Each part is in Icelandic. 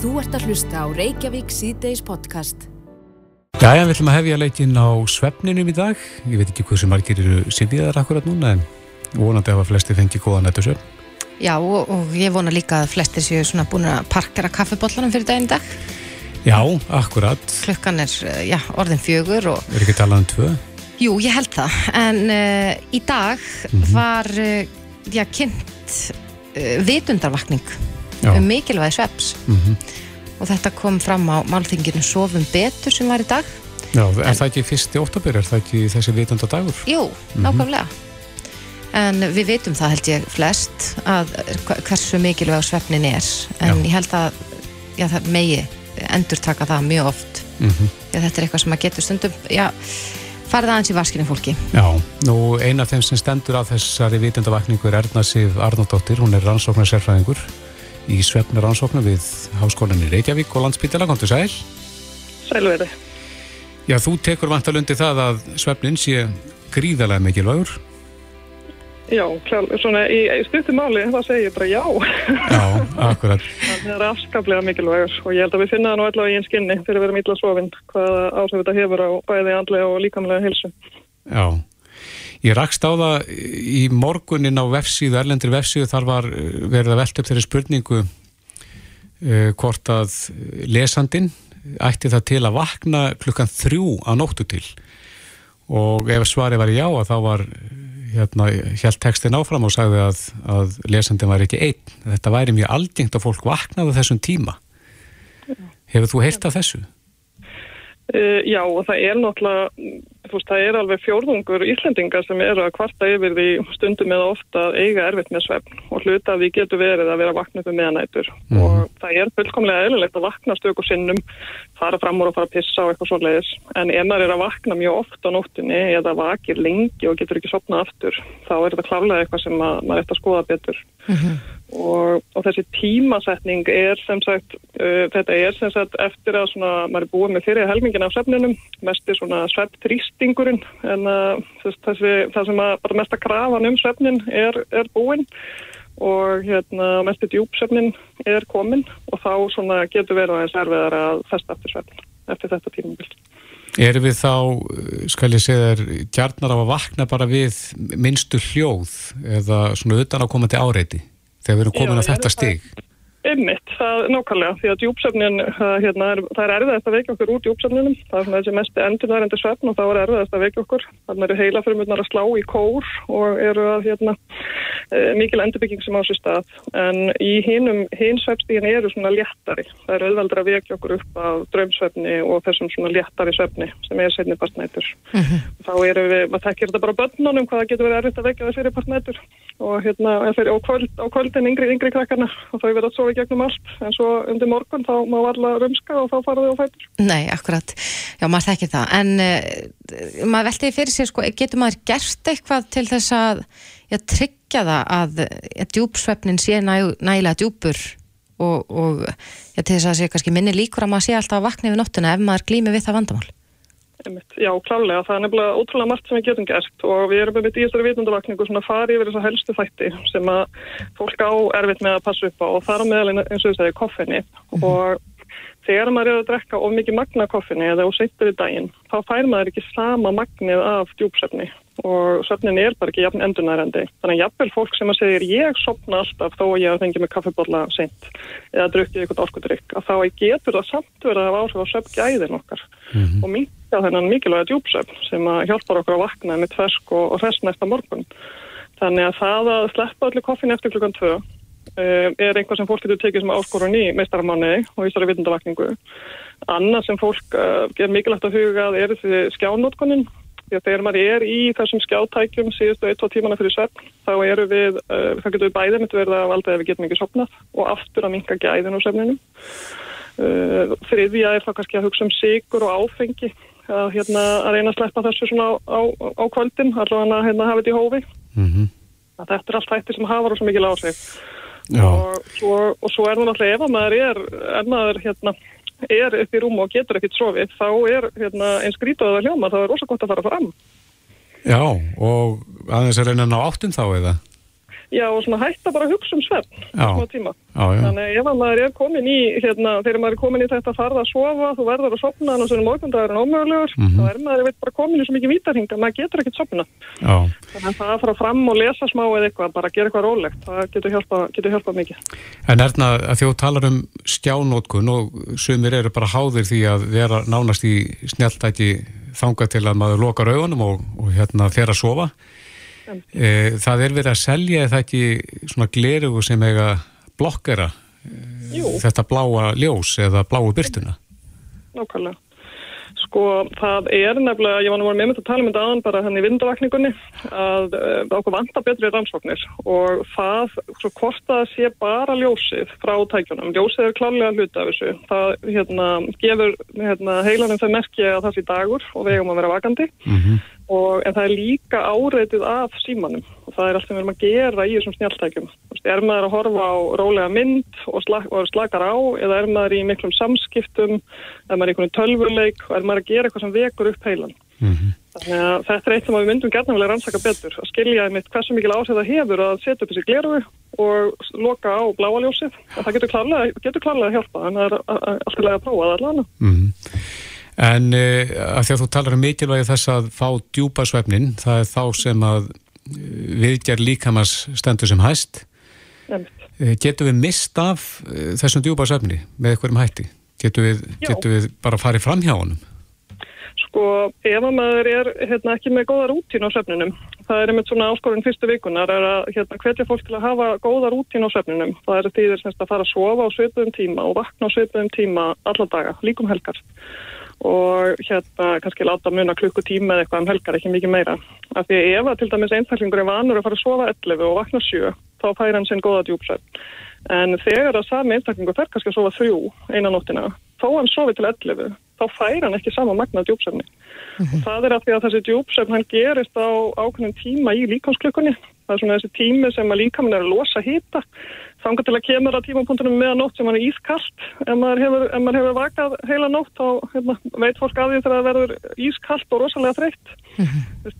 Þú ert að hlusta á Reykjavík síðdeis podcast. Jæja, við ætlum að hefja leikin á svefninum í dag. Ég veit ekki hversu margir eru sifjaðar akkurat núna en vonandi hafa flesti fengið góða nættusöfn. Já, og, og ég vona líka að flestir séu svona búin að parkera kaffibóllanum fyrir daginn í dag. Já, akkurat. Klukkan er, eh, já, orðin fjögur og, Er ekki talað um tvö? jú, ég held það. En uh, í dag var, uh, já, kynnt uh, vitundarvakning Já. um mikilvægi sveps. Mm Og þetta kom fram á málþinginu Sofum betur sem var í dag. Já, er það ekki fyrsti óttabur? Er það ekki þessi vitanda dagur? Jú, nákvæmlega. En við vitum það held ég flest að hversu mikilvæg svefnin er. En Já. ég held að já, það megi endur taka það mjög oft. Mm Já, þetta er eitthvað sem að getur stundum, já, farið aðeins í vaskinu fólki. Já, nú ein af þeim sem stendur á þessari vitundavakningu er Erna Sif Arnóttir, hún er rannsóknarsérfræðingur í svefnar rannsóknar við Háskólan í Reykjavík og Landsbítala, komdu sæl. Sælveri. Já, þú tekur vantalundi það að svefnin sé gríðarlega mikilvægur. Já, klár, svona í, í stuttum máli þá segi ég bara já. Já, akkurat. Það er afskaplega mikilvægur og ég held að við finna það nú allavega í einn skinni fyrir að vera illa svofinn hvaða áhrif þetta hefur á bæði andlega og líkamlega hilsu. Já, ég rakst á það í morgunin á vefsíðu, erlendri vefsíðu, þar var eh, verið að velta upp þeirri spurningu uh, hvort að lesandin ætti það til að vakna klukkan þrjú á nóttu til og ef svarið var já að þá var hérna, hjælt textin áfram og sagði að, að lesandin var ekki einn. Þetta væri mjög algengt að fólk vaknaði þessum tíma. Hefur þú heyrt af þessu? Uh, já, og það er náttúrulega, þú veist, það er alveg fjórðungur Íslendinga sem eru að kvarta yfir því stundum eða ofta að eiga erfitt með svefn og hluta að því getur verið að vera vaknað um meðanætur Mhm. og það er fullkomlega eðlilegt að vakna stöku sinnum, fara fram úr og fara að pissa og eitthvað svo leiðis, en maður er að vakna mjög oft á nóttunni eða vakir lengi og getur ekki sopnað aftur, þá er þetta klárlega eitthvað sem að, maður ætti að skoða betur og, og þessi tímasetning er sem sagt, uh, þetta er sem sagt eftir að svona, maður er búið með fyrir helmingin af svefninum, mest er svona svefntrýstingurinn en uh, þess, þessi, það sem að bara mesta krafan um svefnin er, er búinn og hérna mest er djúpsvefnin er komin og þá svona getur verið aðeins erfiðar að festa eftir svefnin eftir þetta tímabild. Erum við þá, eh, skal ég segja þér, gjarnar á að vakna bara við minnstu hljóð eða svona utan á komandi áreiti þegar við erum komin Já, á þetta stig? Einmitt, það nákvæmlega, því að djúpsefnin, hérna, það er erfiðast að vekja okkur úr djúpsefninum, það er svona þessi mest endurværendi svefn og þá er erfiðast að vekja okkur, þannig eru heila frumurnar að slá í kór og eru að, hérna, eh, mikil endurbygging sem á sér stað, en í hinum, hinn svefnstíðin eru svona léttari, það er auðveldur að vekja okkur upp af draumsvefni og þessum svona léttari svefni sem er setni partnætur. Þá eru við, maður þekkir þetta bara á börnunum hvað það getur verið erfitt að vekja það fyrir partnætur. Og hérna, í gegnum allt en svo undir morgun þá má alla rumska og þá fara þau á fætur. Nei, akkurat. Já, maður þekkir það. En uh, maður veltiði fyrir sér, sko, getur maður gert eitthvað til þess að já, tryggja það að, að djúpsvefnin sé næ, nægilega djúpur og, og já, til þess að sé kannski minni líkur að maður sé alltaf að vakna yfir nóttuna ef maður glými við það vandamál. Já, klálega, það er nefnilega ótrúlega margt sem við getum gert og við erum með í þessari vitundavakningu svona farið yfir þessa helstu þætti sem að fólk á erfitt með að passa upp á og þar á meðal eins og þess að koffinni. Og þegar maður er að drekka of mikið magna koffinni eða og seintur í daginn þá fær maður ekki sama magnið af djúpsefni. Og svefnin er bara ekki jafn endurnærandi. Þannig að jafnvel fólk sem að segir ég sopna alltaf þó að ég hafa fengið mig kaffibólla seint eða drukkið eitthvað orkudrykk að þá getur það samt verið að hafa áhrif á svefngæðin okkar og minka þennan mikilvæga djúpsöfn sem hjálpar okkur að vakna með tversk og, og hress næsta morgun. Þannig að það að sleppa öllu koffin eftir klukkan tvö uh, er einhvað sem fólk getur tekið sem áskorun í meistaramanni og í þessari vitundavakningu. Annað sem fólk uh, er mikilvægt að huga er þessi skjánótkonin þegar maður er í þessum skjátækjum síðustu ein, tvo tímana fyrir svepp þá eru við, uh, það getur við bæðið mitt verið að valda ef við getum ekki sopnað og aftur að minka gæðin úr svefninum. Þriðja er þá kannski að hugsa um sigur og áfengi að, hérna, að reyna að sleppa þessu svona á, á, á kvöldin, allavega að hérna, hafa þetta í hófi. Mm Að þetta er allt hætti sem hafa rosa mikil áhrif. Já, Og svo, og svo er það náttúrulega ef að maður er, ef maður hérna, er upp í rúm og getur ekkert sofið, þá er hérna, eins grítið að hljóma, þá er rosa gott að fara fram. já, og aðeins að reyna að ná áttum þá eða? Já, og svona hætta bara að hugsa um svefn smá tíma. Já, já. Þannig ef að maður er komin í, hérna, þegar maður er komin í þetta farða að sofa, þú verður að sopna þannig að morgundagurinn ómögulegur, Mhm. þá er maður bara komin í svo mikið vítarhing að maður getur ekkert sopna. Já. Þannig að það að fara fram og lesa smá eða eitthvað, bara gera eitthvað rólegt, það getur hjálpað getur hjálpa mikið. En Erna, að þú talar um skjánótkun og sumir eru bara háðir því að vera nánast í snjáltæki þangað til að maður lokar augunum og, og hérna fer að sofa. E, það er verið að selja það ekki svona glerugu sem eiga blokkera? Jú, þetta bláa ljós eða bláu byrtuna. nákvæmlega. Sko, það er nefnilega, ég var nú með með að tala um þetta aðan bara hann í vindavakningunni, að uh, okkur vantar betri rannsóknir og það, svo hvort það sé bara ljósið frá tækjunum, ljósið er klálega hluta af þessu, það hérna, gefur hérna, heilanum þau merki að það sé dagur og við eigum að vera vakandi. Mm og, en það er líka áreitið af símanum og það er allt sem við erum að gera í þessum snjáltækjum. Er maður að horfa á rólega mynd og, slag, og slakar á eða er maður í miklum samskiptum, er maður í einhvern tölvuleik og er maður að gera eitthvað sem vekur upp heilan. -hmm. Þannig að þetta er eitt sem við myndum gerna vilja rannsaka betur, að skilja einmitt hversu mikil áhrif það hefur að setja upp þessi glerugu og loka á bláaljósið. Það getur klárlega, getur klárlega að hjálpa, en það er a- a- allt í lagi að prófa það allan. Mm En uh, að því að þú talar um mikilvægi þess að fá djúpa svefnin, það er þá sem að uh, viðgerð líkamans stendur sem hæst. Uh, getum við mist af uh, þessum djúpa svefni með einhverjum hætti? Getum við, Já. getum við bara farið fram hjá honum? Sko, ef að maður er hérna, ekki með góða rútín á svefninum, það er einmitt svona áskorun fyrstu vikunar, er að hérna, hvetja fólk til að hafa góða rútín á svefninum. Það er því þeir semst að fara að sofa á svipuðum tíma og vakna á svipuðum tíma alla daga, líkum helgar. Og hérna kannski láta muna klukkutíma eða eitthvað um helgar, ekki mikið meira. Af því ef að til dæmis einstaklingur er vanur að fara að sofa 11 og vakna 7, þá fær hann sinn góða djúpsvefn. En þegar að sami einstaklingur fer kannski að sofa þrjú einan nóttina, þó hann sofi til 11, þá fær hann ekki sama magna djúpsefni. Og það er að því að þessi djúpsefn hann gerist á ákveðnum tíma í líkamsklukkunni. Það er svona þessi tími sem að líkamin er að losa hýta. Þangar til að kemur að tímapunktunum meðan nótt sem hann er ískallt. Ef maður hefur, ef maður hefur vakað heila nótt þá hérna, veit fólk að því þegar það verður ískallt og rosalega þreytt. Mm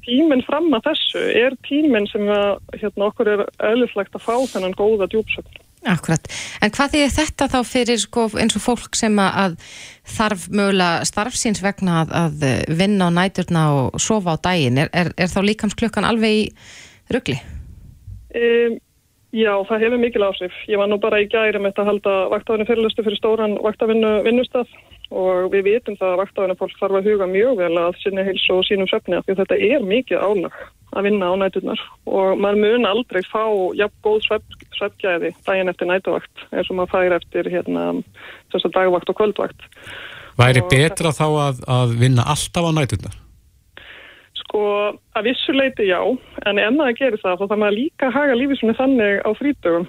Tíminn fram að þessu er tíminn sem að, hérna, okkur er eðluflegt að fá þennan góða djúpsefn. Akkurat. En hvað er þetta þá fyrir sko, eins og fólk sem að, þarf mögulega starfsins vegna að, að vinna á næturna og sofa á daginn? Er, er, er þá líkamsklukkan alveg í ruggli? Um, já, það hefur mikil áhrif. Ég var nú bara í gæri með þetta að halda vaktafinu fyrirlustu fyrir stóran vaktavinnu vinnustaf og við vitum það að vaktafinu fólk þarf að huga mjög vel að sinni heilsu og sínum svefni af því að þetta er mikið álag að vinna á næturnar og maður mun aldrei fá jafn góð svepp, sveppgæði daginn eftir nætuvakt eins og maður fær eftir hérna, dagvakt og kvöldvakt. Væri Og- betra þá að, að vinna alltaf á næturnar? Sko, að vissuleiti já, en ef maður gerir það, þá þarf maður líka að haga lífið svona þannig á frítugum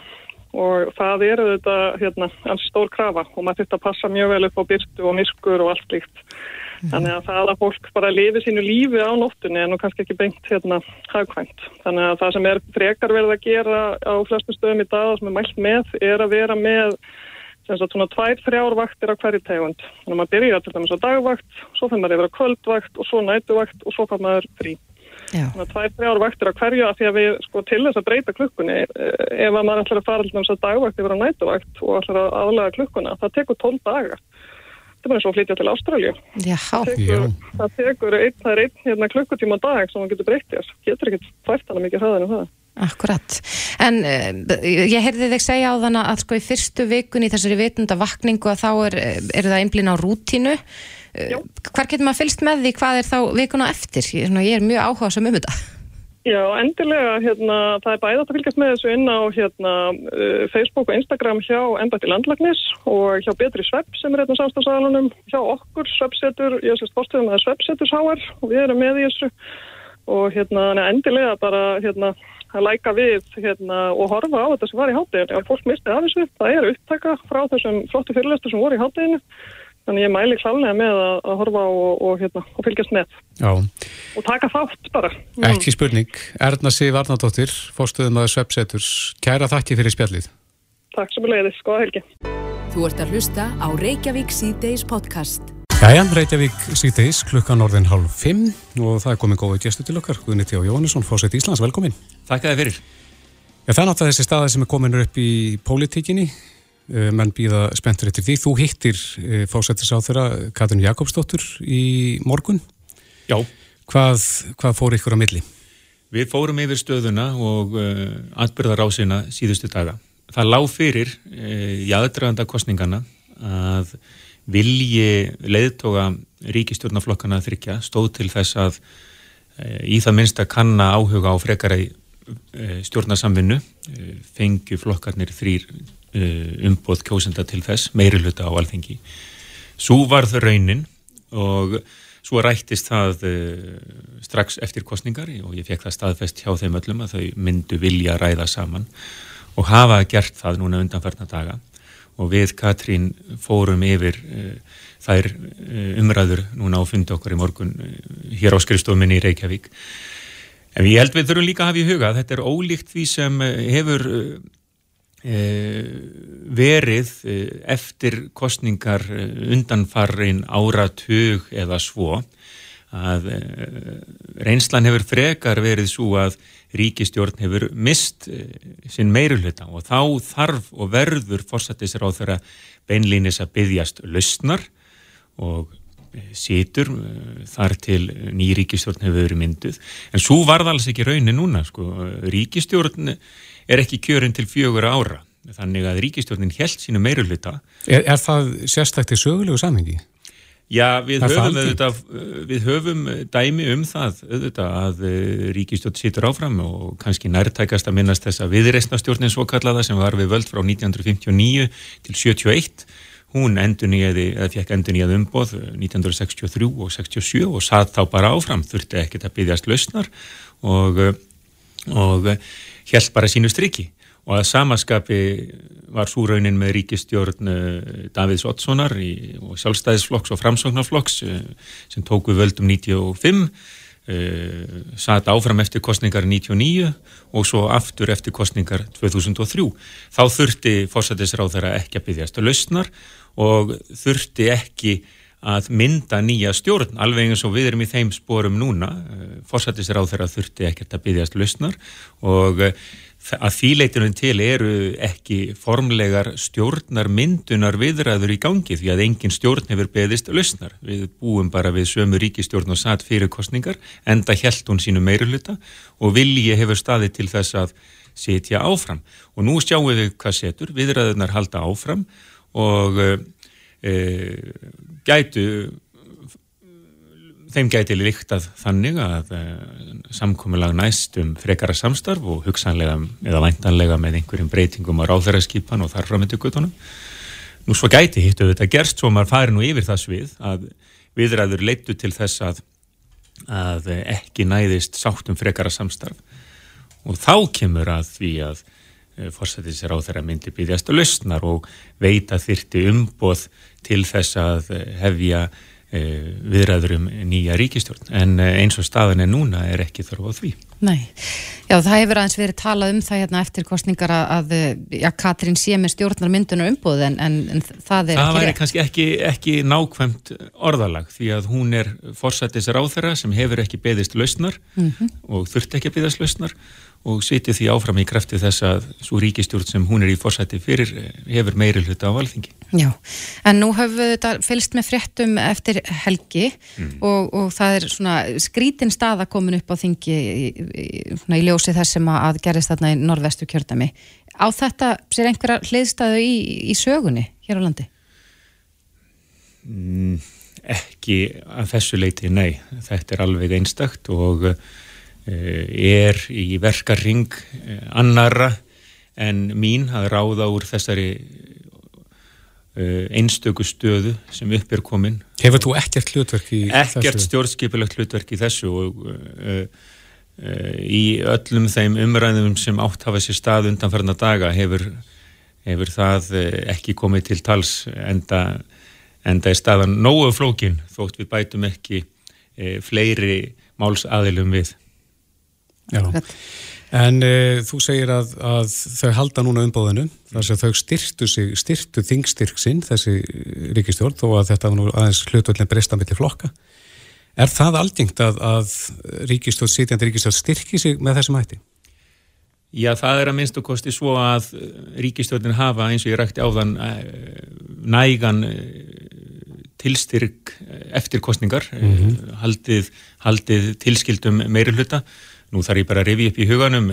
og það eru þetta, hérna, alls stór krafa og maður að passa mjög vel upp á byrtu og myrkur og allt líkt. Þannig að það að fólk bara lifi sínu lífi á nóttunni er nú kannski ekki beint hérna hagkvæmt. Þannig að það sem er frekar verið að gera á flestum stöðum í dag og sem er mælt með er að vera með sem sagt svona tvær, þrjár vaktir á hverju tegund. Þannig að maður byrjar til dæmis á dagvakt, svo fyrir maður yfir á kvöldvakt og svo nætuvakt og svo fyrir maður frí. Já. Þannig að tvær, þrjár vaktir á hverju að því að við sko til þess að breyta klukkunni eh, ef að maður ætlar að fara til dæmis að dagvakt yfir á nætuvakt og ætlar að aðlega klukkuna, það tekur 12 daga. Þetta er bara eins og að flytja til Ástralju. Já, Tekur, það tekur einn, það er einn hérna, klukkutíma á dag sem maður getur breytt þér. Getur ekkert fært hana mikið hraðin um það. Akkurat. En uh, ég heyrði þig segja á þann að sko í fyrstu vikun í þessari vitunda vakningu að þá er, er það einblín á rútínu. Uh, hvar getur maður fylst með því hvað er þá vikuna eftir? Ég, svona, ég er mjög áhuga sem um þetta. Já, endilega, hérna, það er bæðið að fylgjast með þessu inn á hérna, Facebook og Instagram hjá Embætti Landlagnis og hjá Betri Svepp sem er hérna samstafsæðalunum, hjá okkur Sveppsetur, ég sést fórstöðum að Sveppseturs háar og við erum með í þessu og hérna, endilega bara hérna, að læka við hérna, og horfa á þetta sem var í hátteginu. Ef fólk mistið af þessu, það er upptaka frá þessum flottu fyrirlestur sem voru í hátteginu, þannig ég mæli klálega með að, að horfa og, og, hérna, og fylgjast með Já, og taka þátt bara. ekki spurning. Erna Sif Arnardóttir, fórstuðum að Sveppseturs. Kæra þakki fyrir spjallið. Takk sem er leiðis, góða helgi. Þú ert að hlusta á Reykjavík C-Days podcast. Jæja, Reykjavík síðdeis, klukkan orðin hálf fimm og það er komin góða gestu til okkar, Guðni T. Jóhannesson, fósett Íslands, velkomin. Þakka þið fyrir. Já, það er náttúrulega þessi staði sem er komin upp í pólitíkinni Eh, menn býða spenntur eftir því. Þú hittir eh, fósættisáþurra Katrin Jakobsdóttur í morgun. Já. Hvað, hvað fór ykkur á milli? Við fórum yfir stöðuna og uh, atbyrðar á sína síðustu daga. Það lág fyrir uh, í aðdraganda kostningana að vilji leiðtoga ríkistjórnaflokkana þryggja stóð til þess að uh, í það minnst að kanna áhuga á frekaræ stjórnarsamvinnu fengju flokkarnir þrýr Uh, umboð kjósenda til þess, meiri hluta á alþengi. Svo var það raunin og svo rættist það uh, strax eftir kostningar og ég fekk það staðfest hjá þeim öllum að þau myndu vilja ræða saman og hafa gert það núna undanfarna daga og við Katrín fórum yfir uh, þær umræður núna á fundi okkar í morgun hér á skrifstofuminni í Reykjavík. En ég held við þurfum líka að hafa í huga að þetta er ólíkt því sem hefur Eh, verið eh, eftir kostningar eh, undanfarrin áratug eða svo að reynslan hefur frekar verið svo að ríkistjórn hefur mist sinn meirulhutta og þá þarf og verður fórsættisir á þeirra beinlýnis að byggjast lausnar og situr þar til ný ríkistjórn hefur verið mynduð en svo var það alls ekki raunin núna sko. ríkistjórn er ekki kjörin til fjögur ára þannig að ríkistjórnin held sínu meirulita Er, er það sérstakti sögulegu samhengi? Já, við höfum, auðvitað, við höfum dæmi um það auðvitað að eh, ríkistjórn situr áfram og kannski nærtækast að minnast þess að viðreistnastjórnin svo kallaða sem var við völd frá 1959 til 71 hún endur nýjaði, eða fekk endur nýjað umboð 1963 og 67 og satt þá bara áfram, þurfti ekkert að byggjast lausnar og, og held bara sínu striki og að samaskapi var svo raunin með ríkistjórn uh, Davids Ottssonar í, og sjálfstæðisflokks og framsóknarflokks uh, sem tóku völdum 95 uh, satt áfram eftir kostningar 99 og svo aftur eftir kostningar 2003 þá þurfti fórsættisráð þeirra ekki að byggjast að lausnar og þurfti ekki að mynda nýja stjórn, alveg eins og við erum í þeim sporum núna, fórsættisráð þeirra þurfti ekkert að byggjast lausnar og að þýleitunum til eru ekki formlegar stjórnar myndunar viðræður í gangi því að engin stjórn hefur beðist lausnar. Við búum bara við sömu ríkistjórn og satt fyrir kostningar, enda held hún sínu meiruluta og vilji hefur staði til þess að setja áfram. Og nú sjáum við hvað setur, viðræðunar halda áfram og e, gætu þeim gæti líktað þannig að uh, samkominnlag næst um frekara samstarf og hugsanlega eða væntanlega með einhverjum breytingum á ráðverðarskipan og þar framöndu guttunum. Nú svo gæti hittu þetta gerst svo maður fari nú yfir það svið að viðræður leittu til þess að, að ekki næðist sátt um frekara samstarf og þá kemur að því að eh, fórsættis er á þeirra myndi býðjast að lausnar og veita þyrti umboð til þess að uh, hefja Eh, viðræður um nýja ríkistjórn en eh, eins og staðan er núna er ekki þarf á því. Nei, já það hefur aðeins verið talað um það hérna eftir kostningar að já, Katrín sé með stjórnar myndun og umbúð en, en, en það er það ekki Það væri kannski ekki, ekki nákvæmt orðalag því að hún er forsættis ráþæra sem hefur ekki beðist lausnar mm -hmm. og þurft ekki að beðast lausnar og sitið því áfram í krafti þess að svo ríkistjórn sem hún er í fórsætti fyrir eh, hefur meiri hluta á valþingi. Já, en nú við þetta fylst með fréttum eftir helgi mm. og, og það er svona skrítin stað að komin upp á þingi í, í, í ljósi þessum að gerist þarna í norðvestu kjördami. Á þetta sér einhverja hliðstæðu í, í sögunni hér á landi? Mm, ekki að þessu leiti, nei. Þetta er alveg einstakt og Eh, er í verkarring eh, annara en mín að ráða úr þessari eh, einstöku stöðu sem upp er komin. Hefur þú ekkert hlutverk í ekkert þessu? Ekkert stjórnskipilagt hlutverk í þessu og uh, uh, í öllum þeim umræðum sem átt hafa sér stað undanferna daga hefur, hefur það ekki komið til tals enda, enda er staðan nógu flókin þótt við bætum ekki uh, fleiri málsaðilum við. Já, en uh, þú segir að, að þau halda núna umbóðinu þar sem þau styrtu sig, styrtu þingstyrk sinn þessi ríkistjórn þó að þetta var nú aðeins hlutvöldin brestamilli flokka. Er það aldingt að, að ríkistjórn, sitjandi ríkistjórn styrki sig með þessum hætti? Já, það er að minnst og kosti svo að ríkistjórnin hafa eins og ég rækti á þann nægan tilstyrk eftir kostningar, mm -hmm. haldið, haldið tilskildum meiri hluta. Nú þarf ég bara að revi upp í huganum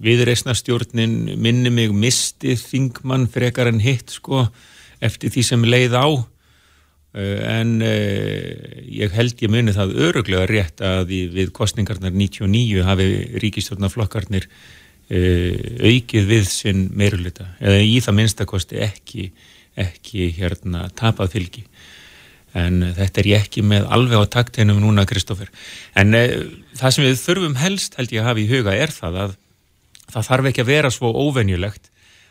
viðreysnastjórnin minni mig misti þingmann frekar en hitt sko eftir því sem leið á. Eh, en uh, ég held ég muni það öruglega rétt að við kostningarnar 99 hafi ríkistjórnarflokkarnir uh, aukið við sinn meirulita eða í það minnstakosti ekki, ekki hérna tapað fylgi en þetta er ég ekki með alveg á takteinum núna Kristófer en uh, það sem við þurfum helst held ég að hafa í huga er það að það þarf ekki að vera svo óvenjulegt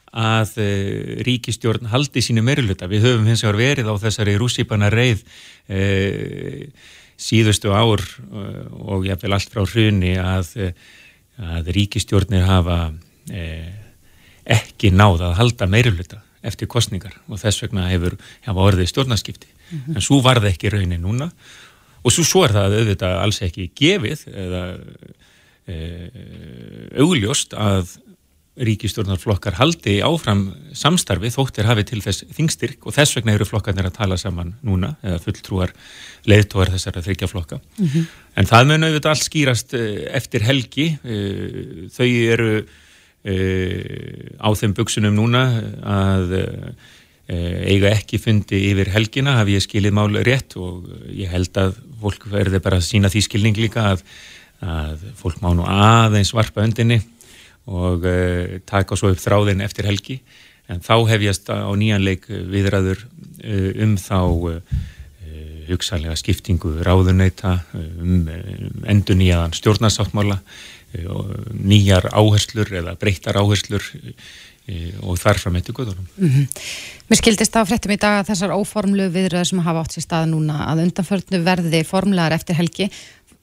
að uh, ríkistjórn haldi sínu meiruluta. Við höfum hins vegar verið á þessari rússípana reið uh, síðustu ár og jáfnveil allt frá hruni að, að ríkistjórnir hafa ekki náð að halda meiruluta eftir kostningar og þess vegna hefur hafa orðið stjórnaskipti. Mm -hmm. En svo var það ekki raunin núna og svo, svo er það auðvitað alls ekki gefið eða Eh, augljóst að ríkistjórnarflokkar haldi áfram samstarfi þóttir hafi til þess þingstyrk og þess vegna eru flokkarnir að tala saman núna eða fulltrúar leiðtóar þessara þryggja flokka mm -hmm. en það mun auðvitað allt skýrast eh, eftir helgi eh, þau eru á þeim buksunum núna að eiga ekki fundi yfir helgina hafi ég skilið mál rétt og ég held að fólk verði bara að sína því skilning líka að að fólk má nú aðeins varpa öndinni og uh, taka svo upp þráðin eftir helgi. En þá hefjast á nýjanleik viðræður uh, um þá uh, hugsalega skiptingu ráðuneyta um endur nýjaðan stjórnarsáttmála nýjar áherslur eða breyttar áherslur og þarfram eftir guðunum. Mm -hmm. Mér skildist á fréttum í dag að þessar óformlu viðröður sem hafa átt sér stað núna að undanförnu verði formlegar eftir helgi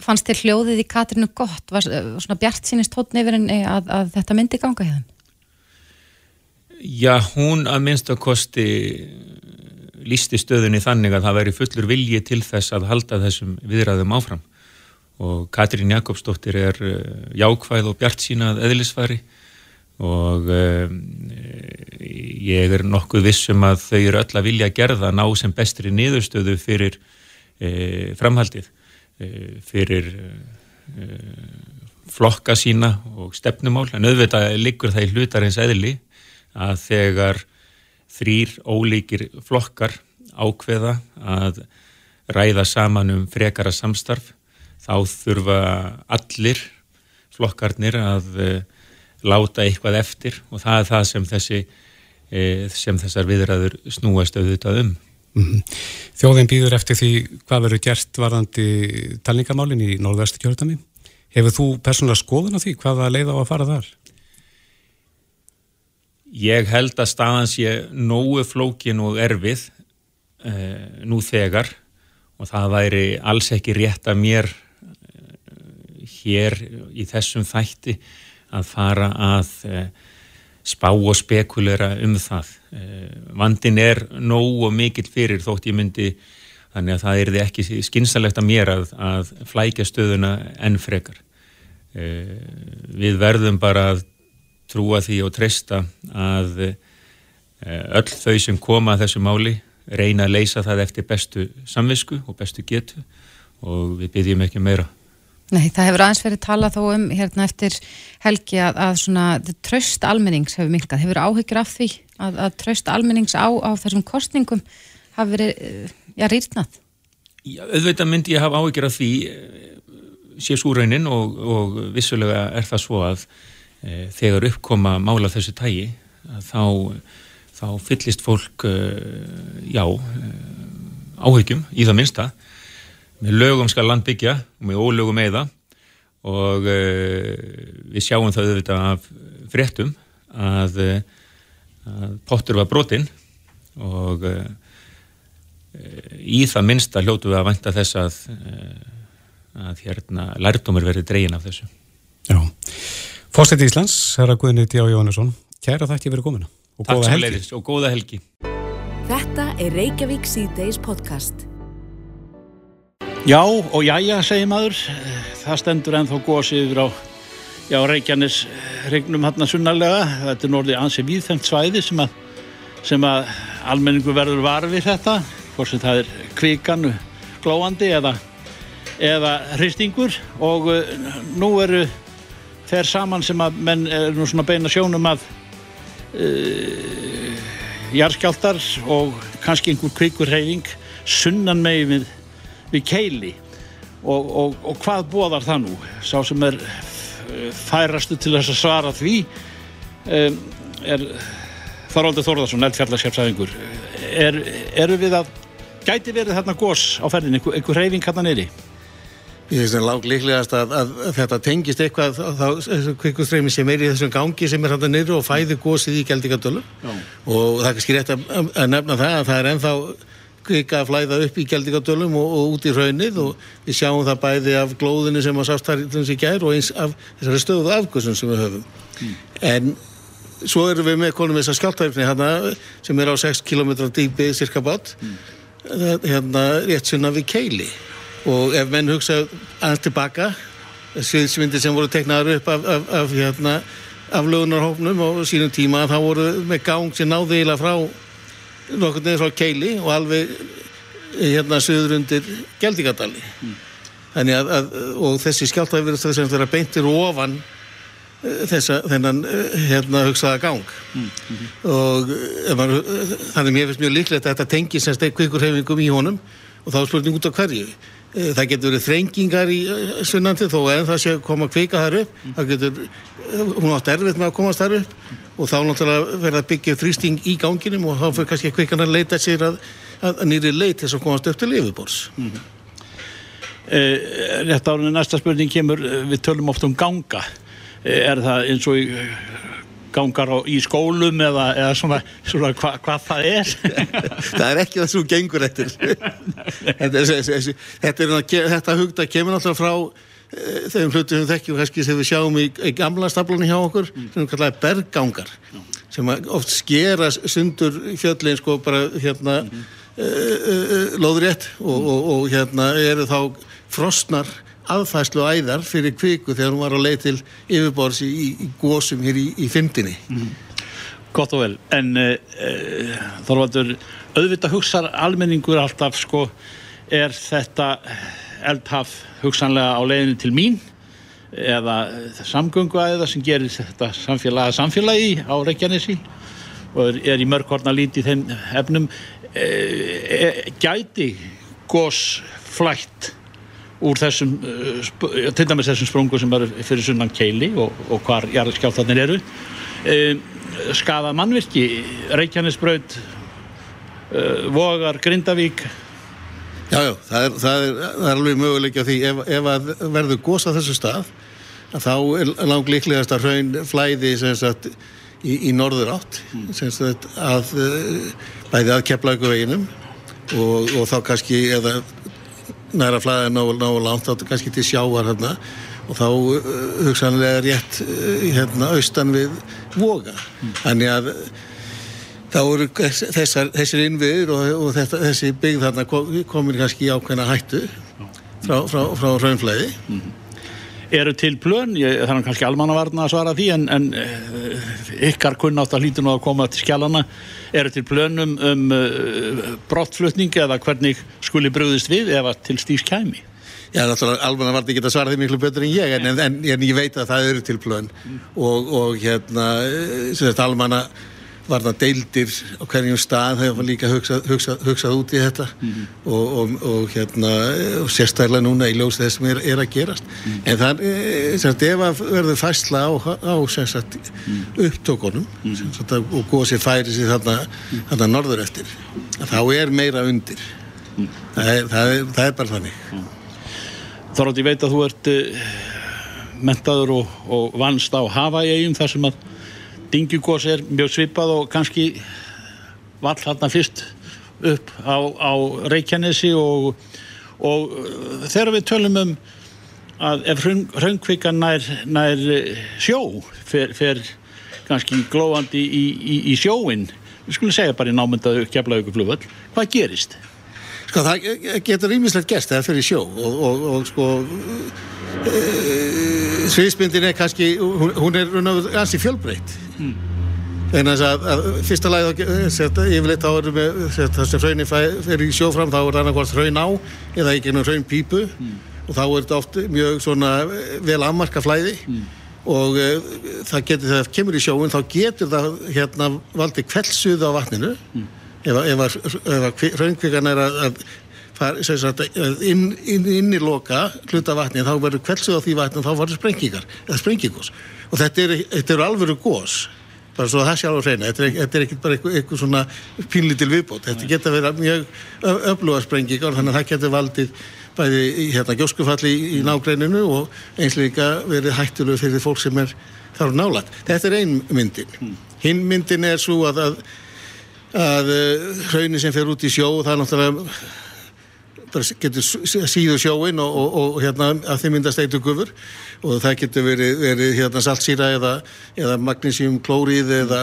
fannst þér hljóðið í Katrinu gott var svona bjart sínist tótni yfir henni að, að þetta myndi ganga hérna? Já, hún að minnst að kosti lísti stöðunni þannig að það væri fullur vilji til þess að halda þessum viðræðum áfram og Katrín Jakobsdóttir er eh, jákvæð og bjart sínað eðlisfæri og um, ég er nokkuð vissum að þau eru öll að vilja gerða ná sem bestri niðurstöðu fyrir e, framhaldið. Eh, fyrir eh, flokka sína og stefnumál. En auðvitað liggur það í hlutar eins eðli að þegar þrýr ólíkir flokkar ákveða að ræða saman um frekara samstarf þá þurfa allir flokkarnir að uh, láta eitthvað eftir og það er það sem, þessi, uh, sem þessar viðræður snúast auðvitað um. Mm -hmm. Þjóðin býður eftir því hvað verður gert varðandi talningamálinn í norðvestu kjörðami. Hefur þú persónulega skoðun á því hvaða leið á að fara þar? Ég held að staðan sé nógu flókin og erfið eh, nú þegar og það væri alls ekki rétt að mér eh, hér í þessum þætti að fara að eh, spá og spekulera um það. Eh, vandin er nóg og mikill fyrir þótt ég myndi þannig að það er ekki skynsalegt að mér að, að flækja stöðuna enn frekar. Eh, við verðum bara að trúa því og treysta að öll þau sem koma að þessu máli reyna að leysa það eftir bestu samvisku og bestu getu og við byggjum ekki meira. Nei, það hefur aðeins verið talað þó um hérna eftir helgi að, að svona tröst almennings hefur minkað. Hefur áhyggjur af því að, að tröst almennings á, á þessum kostningum hafi verið, eh, já, rýrnað? Já, auðvitað myndi ég hafa áhyggjur af því eh, sé súraunin og, og vissulega er það svo að e, þegar uppkoma mála þessu tægi þá, þá fyllist fólk e, já, áhyggjum í það minnsta með lögum skal land byggja og með ólögum eða og uh, við sjáum það auðvitað af fréttum að, uh, að pottur var brotinn og uh, í það minnsta hljótu við að vanta þess að að hérna lærdomur verið dregin af þessu. Já, Fórsett Íslands herra Guðni Díá Jóhannesson kæra þætti verið komina og góða helgi. og góða helgi. Þetta er Reykjavík C-Days podcast Já og jæja, segir maður, það stendur ennþá gósið yfir á já, Reykjanes regnum hann sunnarlega. Þetta er norðið ansið víðfengt svæði sem að, sem að almenningu verður varfið þetta, hvort sem það er kvikanu glóandi eða, eða hristingur. Og uh, nú eru þeir saman sem að menn er nú svona beina sjónum að uh, jarðskjáltar og kannski einhver kvikurheyfing sunnan megi við, við keili. Og, og, og hvað bóðar það nú? Sá sem er færastu til þess að svara því um, er Þorvaldur Þórðarsson, eldfjallarsjálfsæðingur er, eru við að gæti verið þarna gós á ferðin einhver, einhver reyfing hérna neyri? Ég finnst það langt líklegast að, að, að þetta tengist eitthvað þá kvikustreimi sem er í þessum gangi sem er hann niður og fæði gósið í Gjaldingadölu og það er kannski rétt að, að nefna það að það er ennþá kvika að flæða upp í Gjaldingadölum og, og út í raunnið og við sjáum það bæði af glóðinu sem að sást þar í gær og eins af þessari stöðu afgöðsum sem við höfum mm. en svo erum við með konum þessar skjáltæfni hérna sem er á 6 km dýpi cirka bát mm. hérna rétt sunna við keili og ef menn hugsa aðeins tilbaka sviðsvindir sem voru teknaður upp af, af, af hérna, aflögunarhófnum og sínum tíma þá voru með gang sem náði eiginlega frá nokkur neður frá Keili og alveg hérna söður undir Geldingadali mm. þannig að, að og þessi skjáltaði verið þess að vera beintir ofan þessa, þennan hérna hugsaða gang mm. Mm. og man, þannig mér finnst mjög líklegt að þetta tengi semst eitthvað hefingum í honum og þá er spurning út á hverju Eh, það getur verið þrengingar í eh, sunnandi þó en það sé að koma að kvika þar upp mm. það getur, eh, hún átt erfitt með að komast þar upp og þá náttúrulega verða að byggja þrýsting í ganginum og þá fyrir kannski að kvikan að leita sér að, að nýri leit þess að komast upp til lifibors mm -hmm. eh, Rétt árið næsta spurning kemur við tölum oft um ganga er það eins og í gangar á, í skólum eða, eða svona, svona hva, hvað það er það er ekki það sem gengur eftir þetta, er, þetta, er, þetta hugta kemur náttúrulega frá e, þeim hlutum við þekkjum kannski sem við sjáum í, í gamla staflunni hjá okkur mm. sem við kallaðum berggangar mm. sem oft skera sundur fjöllin sko bara hérna mm -hmm. e, e, loðrétt og, og, og hérna eru þá frostnar aðfæslu æðar fyrir kviku þegar hún var á leið til yfirbors í, í, í gósum hér í, í fymdini mm. Gott og vel, en uh, Þorvaldur, auðvitað hugsar almenningur alltaf sko er þetta eldhaf hugsanlega á leiðinu til mín eða samgöngu aðeða sem gerir þetta samfélagi að samfélagi á Reykjanesi og er, í mörgkorna líti í þeim efnum. E, e, gæti gós flætt úr þessum uh, til dæmis þessum sprungu sem eru fyrir sunnan keili og, og hvar jarðskjáltarnir eru? Um, skafa mannvirki Reykjanesbröð uh, Vogar, Grindavík Jájá, það er, það er, það er alveg möguleik af því. Ef, ef að verður gósa þessu stað þá er langt líklegast að hraun flæði sagt, í, í norður átt sagt, að bæði að kepla ykkur veginum og, og þá kannski eða næra flæðið ná, ná langt átt kannski til sjáar hérna. Og þá uh, hugsanlega rétt uh, hérna austan við voga. Þannig að þá eru þessar, þessir innviður og, og þetta, þessi byggð þarna komin kannski í ákveðna hættu frá, frá, frá raunflæði mm eru til plön, ég, það er kannski almannavarna að svara því en, en eh, ykkar kunnátt að hlýtu nú að koma til skjálana eru til plönum um uh, brottflutning eða hvernig skuli brúðist við ef að til stíks kæmi? Já, náttúrulega almannavarni geta svarað því miklu betur en ég en, en, en ég veit að það eru til plön. Mm. og, og hérna eh, almanna var það deildir á hverjum stað þegar maður líka hugsað, hugsað, hugsað út í þetta. Mm -hmm. og, og, og hérna og sérstaklega núna í ljós þess sem er, er að gerast. Mm -hmm. en það er sagt, ef að verður fæsla á, á sagt, mm -hmm. upptökunum sagt, og góðsir færi sér þarna, þarna norður eftir þá er meira undir. Það er, það er, það er bara þannig. Þorvaldi, ég veit að þú ert uh, mentaður og, og vannst á Hawaii-eigum þar sem að Dingjugós er mjög svipað og kannski vall hérna fyrst upp á, á Reykjanesi og, og uh, þegar við tölum um að ef hraungkvikan nær, nær uh, sjó fer, fer kannski glóðandi í, í, í sjóin við skulum segja bara í námyndaðu keflaðu flugvöld, hvað gerist? Sko það getur ímislegt gerst þegar það fyrir sjó og, og, og sko e sviðsmyndin er kannski, hún, hún er ganski fjölbreytt. En þess að, að fyrsta lagi yfirleitt þá erum við það sem hraunin fer í sjófram þá er annað hvort hraun á eða ekki ennum hraun pípu mm. og þá er þetta oft mjög svona vel afmarka flæði mm. og uh, það getur þegar það kemur í sjóun þá getur það hérna valdi kveldsuð á vatninu mm. ef, ef hraunkvikan er að, að Sagt, inn, inn, inn í loka hluta vatni þá verður kveldsuð á því vatni og þá verður sprengingar eða sprengingos og þetta eru er alvöru gós bara svo að það sjálf að reyna þetta er, þetta er ekki bara eitthvað, svona pínlítil viðbót. Þetta getur að vera mjög öfluga sprengingar þannig að það getur valdið bæði hérna gjóskufalli í, í nágreininu og eins líka verið hættulegu fyrir fólk sem er þar nálat þetta er ein myndin. Hmm. hinn myndin er svo að að, að hraunin sem fer út í sjó það er náttúrulega getur síðu sjóin og, og, og hérna að þeim myndast eitur gufur og það getur verið, verið hérna saltsýra eða, eða magnísjum klórið eða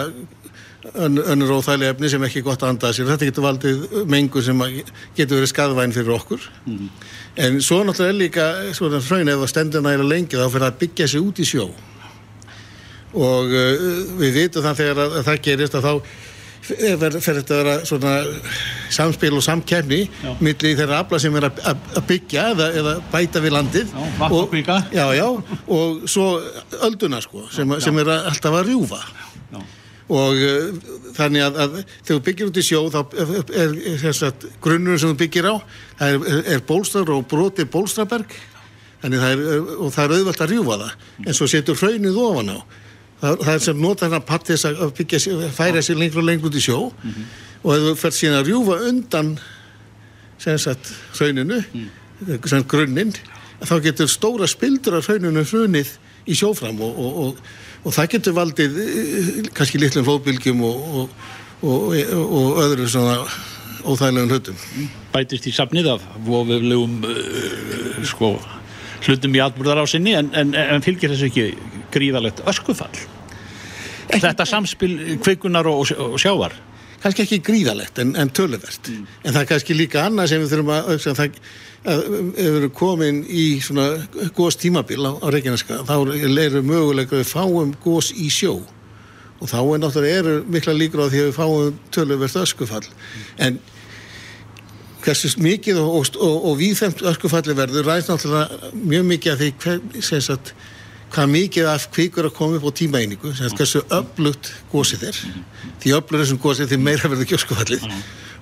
önnur óþægli efni sem ekki er gott að anda að sér. Þetta getur valdið mengur sem getur verið skadvæn fyrir okkur. Mm en svo náttúrulega er líka svona frögn ef það stendur næra lengi þá fyrir að byggja sig út í sjó. Og uh, við vitum það þegar að, að það gerist að þá fer þetta að vera svona samspil og samkefni millir þeirra afla sem er að byggja eða, eða bæta við landið. Já, og, já, já, og svo ölduna sko sem, sem er að, alltaf að rjúfa. Og uh, þannig að, að þegar þú byggir út í sjó þá er, er, grunnur sem þú byggir á það er, er bólstrar og broti bólstraberg. Það er og það er auðvelt að rjúfa það. En svo setur hraunið ofan á það, er sem nota þarna pattis að byggja, færa sér lengur og lengur út í sjó mm -hmm. og ef þú færst síðan að rjúfa undan sem sagt hrauninu mm. sem grunninn þá getur stóra spildur af hrauninu hrunið í sjófram og, og, og, og það getur valdið eh, kannski litlum flóðbylgjum og öðru svona óþægilegum hlutum Bætist í safnið af vofiðlegum uh, eh, sko hlutum í atbúrðar á sinni en, en, en fylgir þessu ekki gríðalegt öskufall. Þetta samspil kveikunar og, og sjávar. Kannski ekki gríðalegt en, en töluvert. Mm. en það er kannski líka annað sem við þurfum að auðvitað það erum komin í svona gós tímabil á, á Reykjaneska þá er mögulega að við fáum gós í sjó. Og þá er náttúrulega eru mikla líkur á því að við fáum töluvert öskufall. Mm. en hversu mikið og, og, og, og viðfemt öskufalli verður ræðst náttúrulega mjög mikið að því hver, sem sagt hvað mikið af kvíkur að koma upp á tímaeiningu sem er hversu öflugt gósið er. Því öflugur þessum gósið því meira verður kjóskufallið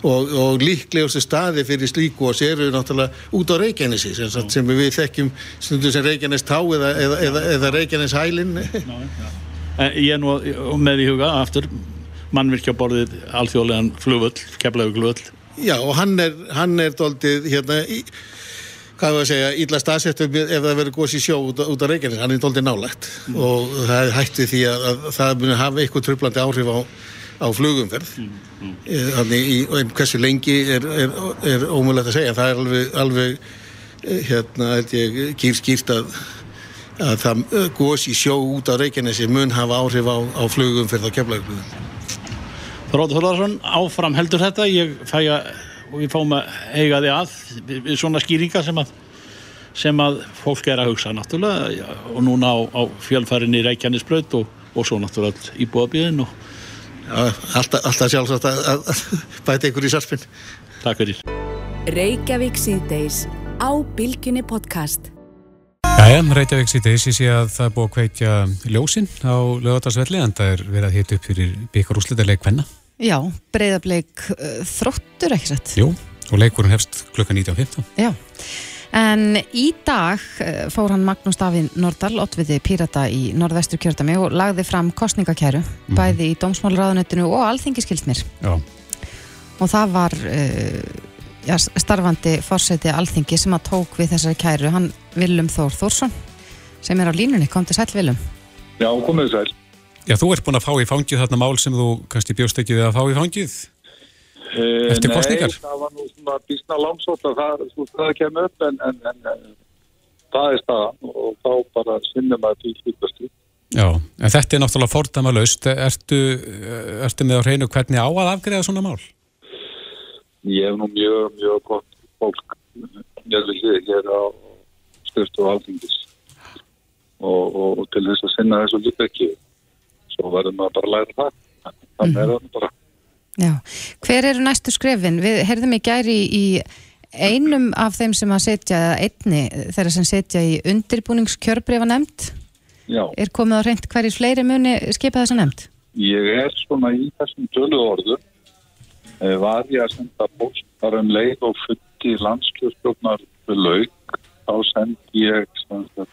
og, og líklegustu staði fyrir slík gósi eru náttúrulega út á Reykjanesi sem, sem við þekkjum stundu sem Reykjanes tá eða, eða, eða, eða Reykjanes hælin Ég er nú með í huga aftur mannvirkjaborðið alþjóðlegan flugvöld, keflaug flugvöld Já og hann er, hann er doldið hérna í hvað var að segja, ílla staðsettum ef það verður góðs í sjó út, út á Reykjanes, hann er doldið nálægt mm. og það er hægt við því að, að það muni hafa eitthvað tröflandi áhrif á, á flugumferð mm. Mm. þannig í, hversu lengi er, er, er ómulagt að segja, það er alveg, alveg eh, hérna, held ég, kýrskýrt að, að það eh, góðs í sjó út á Reykjanesi mun hafa áhrif á, á flugumferð á keflagflugum Þróður Þorðarsson, áfram heldur þetta, ég fæ að við fáum að eiga því að við svona skýringar sem að sem að fólk er að hugsa náttúrulega já, og núna á, á fjölfærinni Reykjanesbröð og, og svo náttúrulega í búabíðin og Já, alltaf, alltaf sjálfsagt að, að, að bæta ykkur í sarpinn. Takk fyrir. Reykjavík síðdeis á Bilginni podcast. Jæja, Reykjavík síðdeis ég sé að það er búið að kveitja ljósinn á lögadagsvelli en það er verið að hita upp fyrir byggur úslítarleik venna Já, breyðarbleik uh, þróttur ekki sett. Jú, og leikurinn hefst klukka 19.15. Já, en í dag uh, fór hann Magnús Davíð Nordal, ottviði Pírata í norðvestur kjörtami og lagði fram kostningakæru, mm. bæði í Dómsmálraðunettinu og Alþingiskilsmir. Já. Og það var uh, já, starfandi fórseti Alþingi sem að tók við þessari kæru, hann Vilum Þór Þórsson, sem er á línunni, kom til sæl Vilum. Já, komið sæl. Já, þú ert búin að fá í fangið þarna mál sem þú kannski bjóst ekki við að fá í fangið uh, eftir kostningar. Nei, það var nú svona bísna langsótt að það, það kemur upp en, en, en það er staðan og þá bara sinnum að því hlutastu. Já, en þetta er náttúrulega fordama laust. Ertu, ertu með á hreinu hvernig á að afgreða svona mál? Ég hef nú mjög, mjög gott fólk mjög við hér á styrstu og alþingis og, og, og til þess að sinna þessu líka ekki svo verður maður bara að læra það þannig er það bara Já, hver eru næstu skrefin? Við heyrðum í gæri í einum af þeim sem að setja, einni þeirra sem setja í undirbúningskjörbrefa nefnd. Já, Er komið á reynd hverjir fleiri muni skipa þessa nefnd? ég er svona í þessum tölu orðu var ég að senda postar um leið og fundi landskjöfstjórnar lauk þá sendi ég sagt,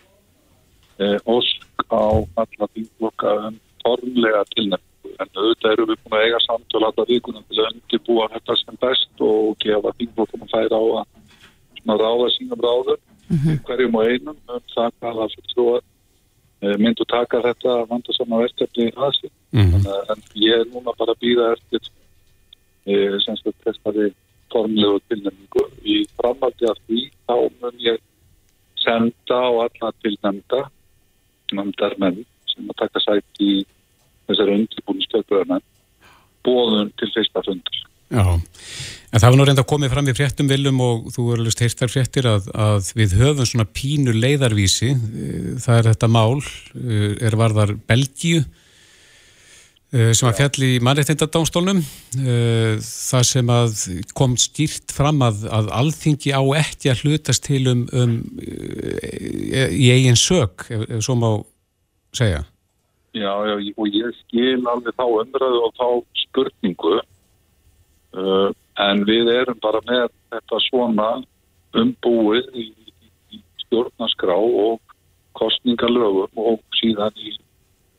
eh, ósk á alla þingflokka um formlega tilnefningu. En auðvitað erum við búin að eiga samtöl alla vikuna til að undirbúa þetta sem best og gefa þingflokkum að færa á að svona ráða sínum ráður hverjum og einum um það hvað að fulltrúa myndu taka þetta vandasama verkefni að sig Mhm. Þannig að- en ég er núna bara að býða eftir e, sem sagt þessari formlegu tilnefningu. Í framhaldi af því þá mun ég senda á alla tilnefnda nefndarmenn sem að taka sætt í þessari undirbúinu stöðbjörna bóðun til fyrsta fundur Já, en það var nú reynda að komið fram í fréttum viljum og þú eru alveg heyrtar fréttir að, að við höfum svona pínu leiðarvísi, Eh, það er þetta mál, eh, er varðar Belgíu eh, sem að fjall í mannreittindadánstólnum, það sem að kom stýrt fram að, að alþingi á ekki að hlutast til um, um eh, í eigin sök, ef, ef svo má segja. Já, já, og ég skil alveg þá umræðu og þá spurningu. Uh, en við erum bara með þetta svona umbúið í, í stjórnaskrá og kostningalögum og síðan í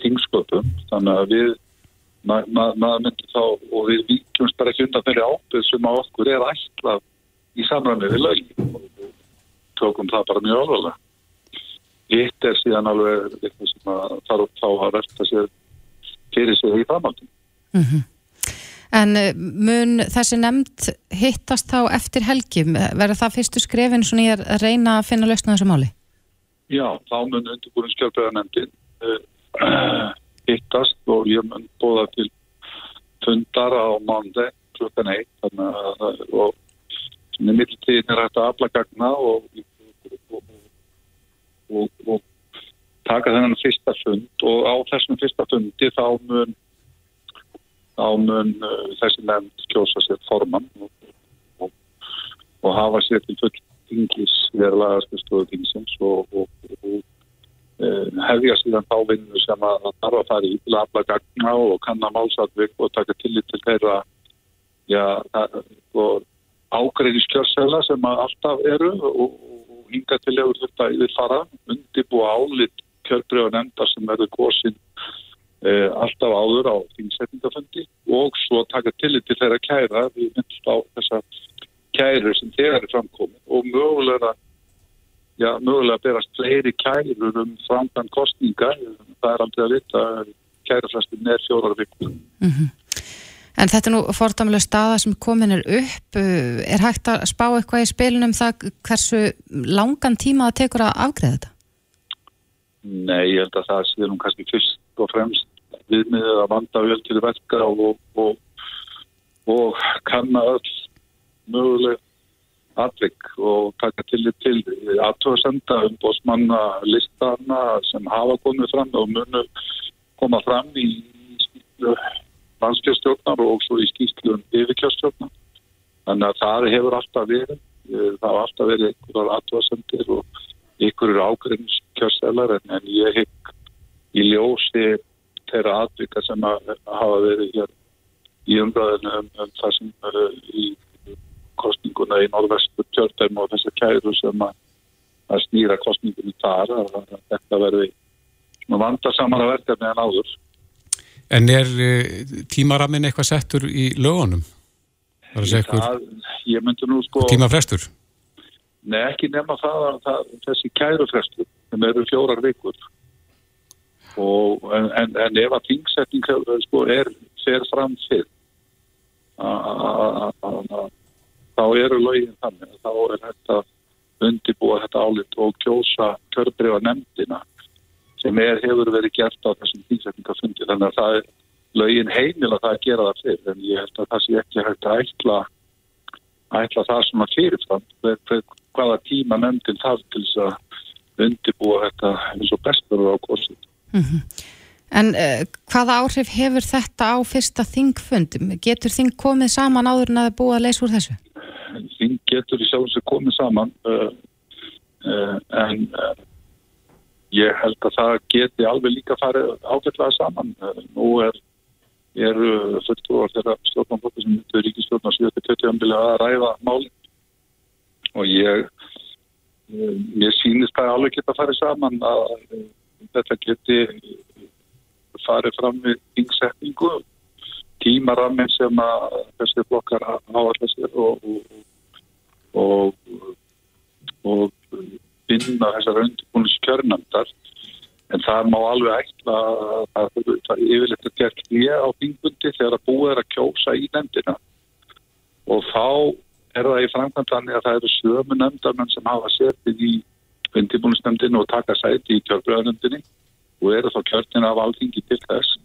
tingsköpum þannig að við ma- ma- maður myndi þá og við vikjumst bara ekki undan þeirri ábyrð sem að okkur er ætlað í samræmi við lögin. Og tókum það bara mjög alvarlega hitt er síðan alveg eitthvað sem að þarf þá að verta sér fyrir sig í framhaldin. En eh, mun þessi nefnd hittast þá eftir helgi? Verður það fyrstu skrefin svona í að reyna að finna lausna þessu máli? Já, þá mun undirbúin skjálfæðanemndin uh, hittast og ég mun bóða til fundar á mánuði klukkan eitt að og sem er mittiltíðin er hægt að afla gagna og, og, og, og taka þennan fyrsta fund og á þessum fyrsta fundi þá mun þá mun uh, þessi nefnd kjósa sér formann og, og, og hafa sér til full þingis verðlaga skrifstofu þingsins og, uh, hefja síðan þá vinnu sem að þarf að fara í til að afla gagna og kanna málsatvik og taka tillit til þeirra já, og ágreiðiskjörsela sem að alltaf eru og, og hinga til hefur þetta yfir fara undibúa álit kjörbreyfa nefndar sem verður góðsinn eh, alltaf áður á þingsetningafundi og svo taka tillit til þeirra kæra. Við myndst á þessa kæru sem þegar er framkomin og mögulega já, mögulega berast fleiri kærur um framkvæm kostninga það er aldrei að vita kæruflastin er fjórar vikur En þetta er nú fordæmulega staða sem komin er upp. Uh, Er hægt að spá eitthvað í spilunum það hversu langan tíma það tekur að afgreða þetta? Nei, ég held að það sé nú kannski fyrst og fremst viðmiðið að vanda vel til verka og, og, og kanna öll möguleg atvik og taka tillit til aðtóðsenda um bósmanna listana sem hafa komið fram og munu koma fram í skýrslu landskjörstjórnar og svo í skýrslum yfirkjörstjórnar. Þannig að það hefur alltaf verið, eh, það hafa alltaf verið einhverjar aðtóðsendir og einhverjur ágreininskjörstelar en, en ég hygg í ljósi þeirra atvika sem að hafa verið hér í umræðinu um, um það sem uh, í kostninguna í norðvestu kjördæm og þessar kæru sem að, að snýra kostningunni þar að þetta verði vandarsamara verkefni en áður. En er uh, tímaramin eitthvað settur í lögunum? Það er nú sko... tímafrestur? Nei, ekki nema það að það, þessi kærufrestu sem eru fjórar vikur og en, en, en ef að þingsetning sko, er fer fram a- þá eru lögin þannig þá er þetta undibúa þetta álit og kjósa kjörbriða nefndina sem er, hefur verið gert á þessum þingsetningafundi þannig að það er lögin heimil að það að gera það fyrr en ég held að það sé ekki hægt að ætla ætla það svona fyrirfram hver, hver, hvaða tíma nefndin þarf til þess að undirbúa þetta eins og bestur á kosið. En uh, hvaða áhrif hefur þetta á fyrsta þingfund? Getur þing komið saman áður en að búið að leysa úr þessu? Þing getur í sjálf sem komið saman uh, uh, en ég held að það geti alveg líka farið ágætlega saman. Uh, nú er eru fulltrúar þeirra stjórnarflokki sem myndur ríkistjórnar 7-20 ambilega að ræða málinn og ég uh, mér sýnist það alveg geta farið saman að uh, þetta geti farið fram við yngsetningu tímaraminn sem að þessi blokkar áallar sér og, og, og, og finna þessar undirbúinus kjörnandar en það má alveg ætla að það yfirleitt er gert hlýja á þingundi þegar að búið er að kjósa í nefndina. Og þá er það í framkvæmdani að það eru sömu nefndarmenn sem hafa setið í undirbúinusnefndinu og taka sæti í kjörbröðanefndinni og eru þá kjörnina af alþingi til þess.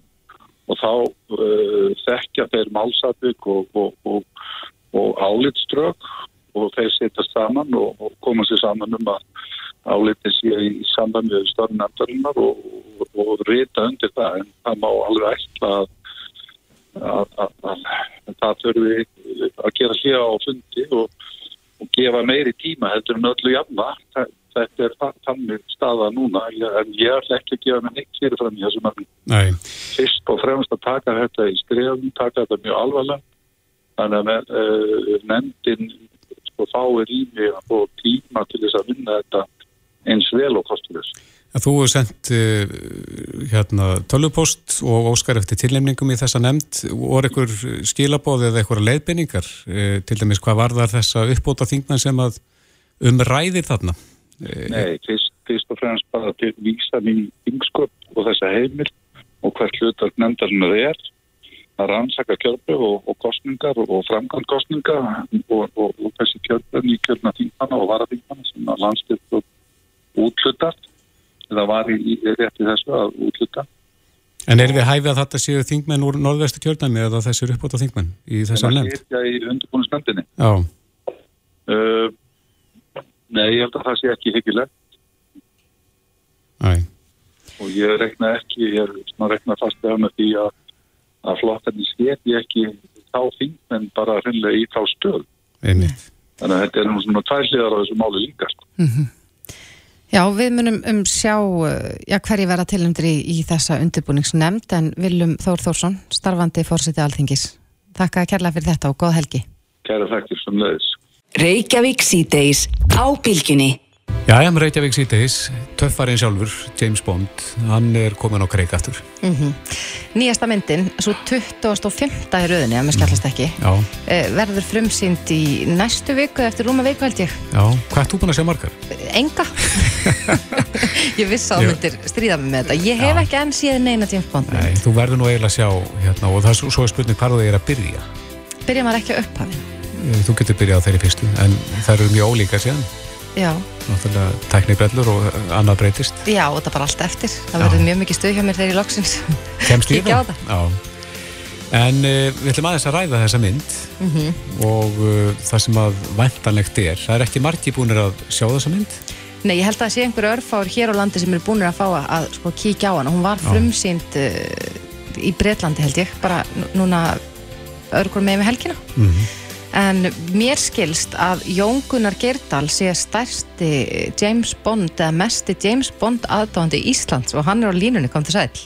Og þá uh, þekkja þeir málsatvík og, og, og, og álitströk og þeir setja saman og koma sér saman um að álitin sé í samband með stórn nefndarinnar og rita undir það. En það má alveg ætla að, að, að, að það þurfi að gera hljóða á fundi og gefa meiri tíma heldur en öllu jafna. Þetta er þannig staða núna. En ég ætla ekki að gefa mig neitt fyrirfram í þessum öfnum. Fyrst og fremst að taka þetta í skrifum, taka þetta mjög alvarlega. Þannig að uh, nefndin sko, fáir í mig og tíma til þess að vinna þetta eins vel og kostur þess. Þú hefur sendt uh, hérna, tölvupost og óskar eftir tilnefningum í þessa nefnd. Voru einhver skilabóð eða einhverja leiðbendingar? Uh, til dæmis, hvað var þar þessa uppbóta þingna sem að umræðir þarna? Uh, Nei, fyrst, fyrst og fremst bara til vísan í yngsköp og þessa heimil og hvert hlutar nefndarinn það er að rannsaka kjörbu og, og kostningar og, og framgang kostningar og, og þessi kjörbu í kjörna þingmanna og varaþingmanna sem að landstilt og útlutat eða var í, rétti þessu að útluta En er við hæfið að þetta séu þingmenn úr norðvestu kjörnæmi eða þessi eru uppbóta þingmenn í þessar nefnd? Það er í undirbúinusnefndinni Já. Uh, Nei, ég held að það sé ekki hyggilegt. Næ og ég rekna ekki, ég er svona rekna fast eða með því að, að flottarni sketi ekki þá þingmenn bara hreinlega í þá stöð Einmitt Þannig að þetta er nú svona tværsliðar á þessu máli líkast Mm -hmm. Já, við munum um sjá já, hverji vera tilhendur í, í þessa undirbúningsnemnd en Viljum Þór Þórsson, starfandi fórsiti alþingis. Takk að kærlega fyrir þetta og góð helgi. Kæra þakkir sem leiðis. Reykjavík síðdeis á bylginni. Já, ég hef Reykjavík síðdeis, töffarinn sjálfur, James Bond, hann er komin á kreik aftur. Mm -hmm. Nýjasta myndin, svo 25. í rauðinni, að mér skallast ekki, Já. verður frumsýnd í næstu viku eftir rúma viku held ég. Já, hvað er þú búin að sjá margar? Enga. ég vissi að þú myndir stríða mig með þetta. Ég hef Já. ekki enn síðan neina James Bond mynd. Nei, þú verður nú eiginlega að sjá hérna og það er svo- spurning hvað það er að byrja. Byrja maður ekki á upphafin. Þú getur byrjað á þeirri fyrstu, en það eru mjög ólíka síðan. Já. Náttúrulega tæknibrellur og annað breytist. Já, og það bara allt eftir. Það verður mjög mikið stuð hjá mér þegar ég loksins. Kemst í það? Já. En uh, við ætlum aðeins að ræða þessa mynd Mhm. og uh, það sem að væntanlegt er, það er ekki margi búinir að sjá þessa mynd. Nei, ég held að það sé einhverju örfár hér á landi sem eru búinir að fá að, að sko, kíkja á hana. Hún var frumsýnd uh, í Bretlandi held ég, bara nú- núna örgur með með helgina. Mm En mér skilst að Jón Gunnar Gerdal sé stærsti James Bond eða mesti James Bond aðdáðandi Íslands og hann er á línunni, kom til sæl.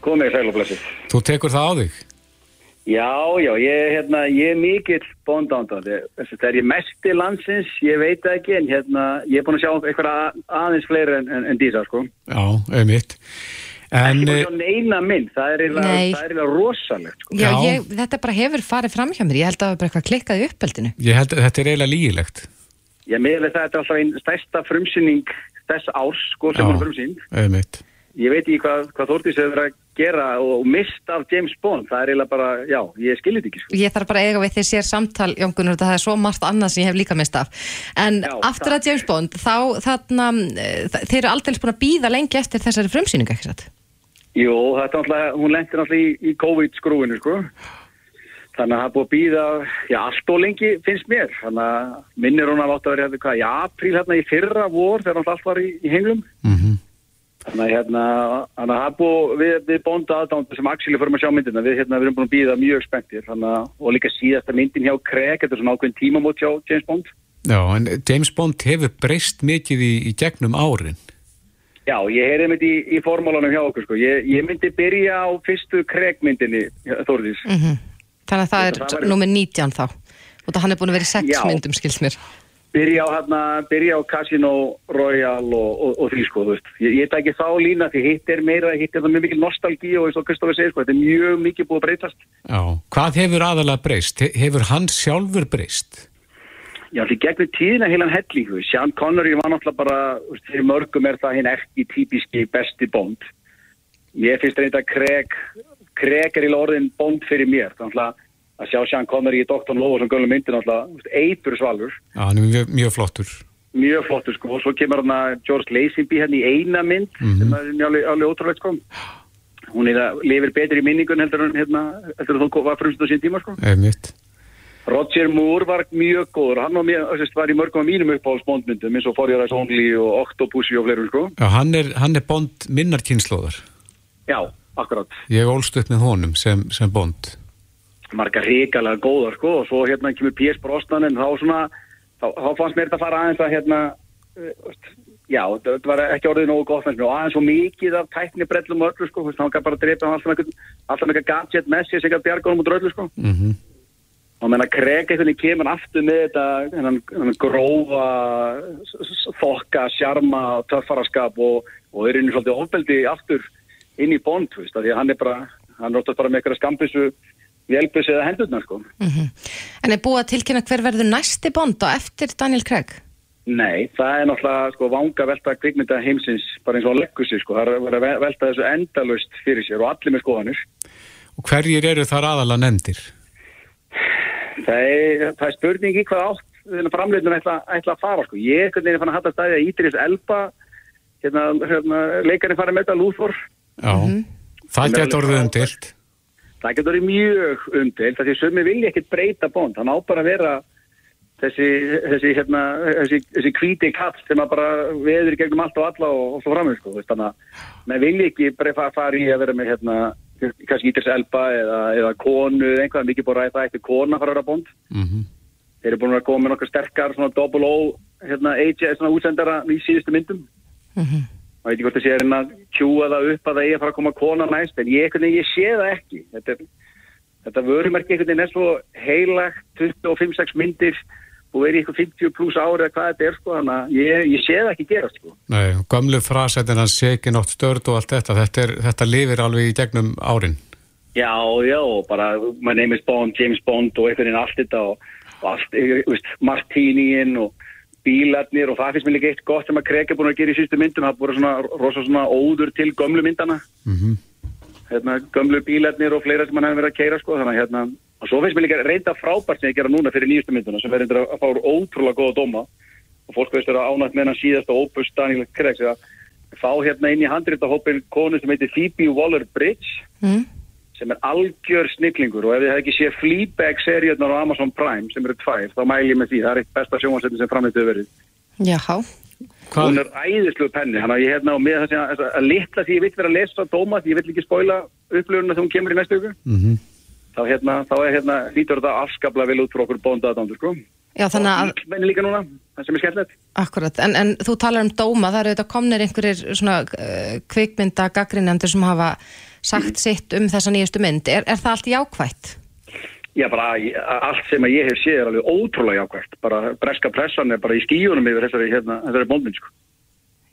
Komið sæl og blessið. Þú tekur það á þig? Já, já, ég, hérna, ég er mikill bóndándandi. Það er ég mesti landsins, ég veit ekki, en hérna, ég er búin að sjá eitthvað aðeins fleiri en, en, en dísa, sko. Já, auðvitað. En, eh, að mynd, það er eiginlega Nei. það er eiginlega rosalegt, sko. Já, Ég, þetta bara hefur farið fram hjá mér, ég held að það var bara eitthvað klikkað í uppeldinu. ég held að þetta er eiginlega lígilegt. Ég meðlega það er alltaf einn stærsta frumsýning þess árs, sko, sem Já. er frumsýnd. Auðvitað. Ég veit ekki hvað, hvað Þórtís hefur verið að gera og mist af James Bond, það er eiginlega bara, já, ég skilir þetta ekki, sko. Ég þarf bara að eiga við því sér samtal, Jón Gunnar, það er svo margt annað sem ég hef líka mist af. En Já, aftur að James Bond, þá þarna, eh, þeir eru aldrei búin að býða lengi eftir þessari frumsýningu, ekki satt? Jú, þetta er náttúrulega, hún lendir náttúrulega í, í COVID-skrúinu, sko. þannig að það er búið að býða, já, allt og lengi finnst mér. Þannig að minnir hún að láta vera hérna, hvað, í apríl hérna í fyrra vor þegar allt var í, í henglum. Mm Þannig að hérna, þannig að það er búið, við, við bónda aðdándu sem Axeli fórum að sjá myndina, við, hérna, við erum búin að býða mjög spenntir, þannig að, og líka síðasta myndin hjá Craig, þetta er svona ákveðin tímamót hjá James Bond. Já, en James Bond hefur breyst mikið í, í gegnum árin. Já, ég heyrði myndi í, í formálunum hjá okkur, sko. Ég, ég myndi byrja á fyrstu Craig myndinni, Þórðís. Mhm. Þannig að það er væri- númer 19 þá. Og það hann er búin að vera í sex Já. myndum, skilst mér. Byrja á, hérna, byrja á Casino Royale og, og, og því, sko, þú veist. Ég, ég tæki þá lína því hitt er meira, hitt er það mjög mikil nostalgí og eins og Kristoffer segir, sko, þetta er mjög mikið búið að breytast. Já. Hvað hefur aðalega breyst? He- Hefur hann sjálfur breyst? Já, því gegnum tíðina heilan hellingu. Sean Connery var náttúrulega bara, fyrir mörgum er það hinn ekki típiski besti Bond. Ég finnst reynda að Craig, Craig er í orðin Bond fyrir mér. Þannig að að sjá Sean Connery í Dr. Lovo sem gömlu myndin náttúrulega, eitur svalur. Já, hann er mjög, mjög flottur. Mjög flottur sko. Og svo kemur hann að George Lazenby hérna í eina mynd sem er mjög alveg, alveg ótrúlegt sko. Hún er að lifir betur í minningun heldur en hérna, heldur þú var frumst á sín tíma sko. Einmitt. Roger Moore var mjög góður, hann var, mjög, þess, var í mörgum af mínum uppáhaldsbondmyndum eins og For Your Eyes Only og Octopussy og fleirum sko. Já, hann er, hann er Bond minnar kynnslóðar. Já, akkurat. Ég ólst upp með honum sem, sem Bond. Margar hrikalega góðar sko og svo hérna kemur P.S. Brosnan en þá svona, þá, þá fannst mér þetta að fara aðeins að hérna, uh, já, þetta var ekki orðið nógu gott fannst mér og aðeins svo mikið af tækni brellum og öllu sko, veist, hann kann bara drepa alltaf með einhvern- alltaf með eitthvað gadget með sér sem ekki að bjarga honum út úr öllu sko. Mm og menn að Craig eitthvað kemur hann aftur með þetta hennan, hennan grófa þokka, sjarma töffaraskap og, og er í svolítið ofbeldi aftur inn í bond veist, af því að hann er bara, hann er oftast bara með eitthvað skambissu vélbissu eða hendurna sko En er búið að tilkynna hver verður næsti Bond og eftir Daniel Craig? Nei, það er náttúrulega sko vanga velta kvikmynda heimsins bara eins og leggusi sko, það er að vera að velta þessu endalust fyrir sér og allir með skoðanir Og hverjir eru þar aðalega nefndir? Það er, það er spurning í hvað átt þennan framleitin ætla, ætla að fara sko. Ég er einhvern veginn fann að hatta stæði að Ídris Elba hérna, hérna, leikarinn farið með þetta Lúþór Já. Það getur orðið umdilt. það getur verið mjög umdelt því sögum við vilja ekkert breyta bónd það má bara vera þessi, þessi, hérna, þessi, þessi hvíti katt sem að bara veður í gegnum allt og alla og, og svo framið sko. þannig að maður vilja ekki bara fa- fara í að vera með hérna, kannski Ídris Elba eða, eða konu eða einhvað mikið búið að ræða ekki kona fara að vera bónd Mm þeir eru búin að koma með nokkuð sterkar svona double O hérna, AJ, svona útsendara í síðustu myndum. Og ég veit ekki hvort það sé að að kjúa það upp að það eigi að fara að koma kona næst en ég, ég sé það ekki. Þetta, er, þetta vörumerki er svo heilagt 25-6 myndir og verið eitthvað 50 pluss ári eða hvað þetta er sko, þannig að ég, ég sé það ekki gerast sko. Nei, gamlu frasættin hans seki nótt störd og allt þetta. Þetta, er, þetta lifir alveg í gegnum árin. Já, já, bara my name is Bond, James Bond og einhvern veginn allt þetta og, og allt, ég veist, Martíníin og bílarnir og það finnst mér líka eitt gott sem að Craig er búin að gera í sístu myndum, það er búin svona rosa svona óður til gömlu myndana Mm hérna, gömlu bílarnir og fleira sem hann hefur verið að keira sko, þannig að hérna, og svo finnst mér líka reynda frábært sem ég gera núna fyrir nýjustu mynduna sem verður að fá ótrúlega góða dóma. Og fólk veist vera ánægt með hann Daniel Craig sem að fá hérna inn í handrítahópin konu sem heitir Phoebe Waller-Bridge Mm. sem er algjör snillingur. Og ef þið hefði ekki séð Fleabag seríunar á Amazon Prime sem eru tvær, þá mæl ég með því. Það er eitt besta sjónvarsætti sem framleitið verið. Jáhá. Hvað? hún er æðislu penni hann að ég hérna og með þess að, að litla því ég vill vera að lesa dóma því ég vill ekki spoila upplöfuna þegar hún kemur í næstu ykkur Mm þá hérna, þá er hérna, lítur þetta afskaplega vel út fyrir okkur bóndaðandur sko Já, þannig að, og menni líka núna, það sem er skemmtilegt akkurat, en, en þú talar um dóma, það eru þetta komnir einhverjir svona uh, kvikmynda gaggrinendur sem hafa sagt sitt um þessa nýjustu mynd. Er, er það allt jákvætt? Já, bara allt sem að ég hef séð er alveg ótrúlega jákvært. Bara breska pressan er bara í skíunum yfir þessari, hérna, þessari bóndin, sko.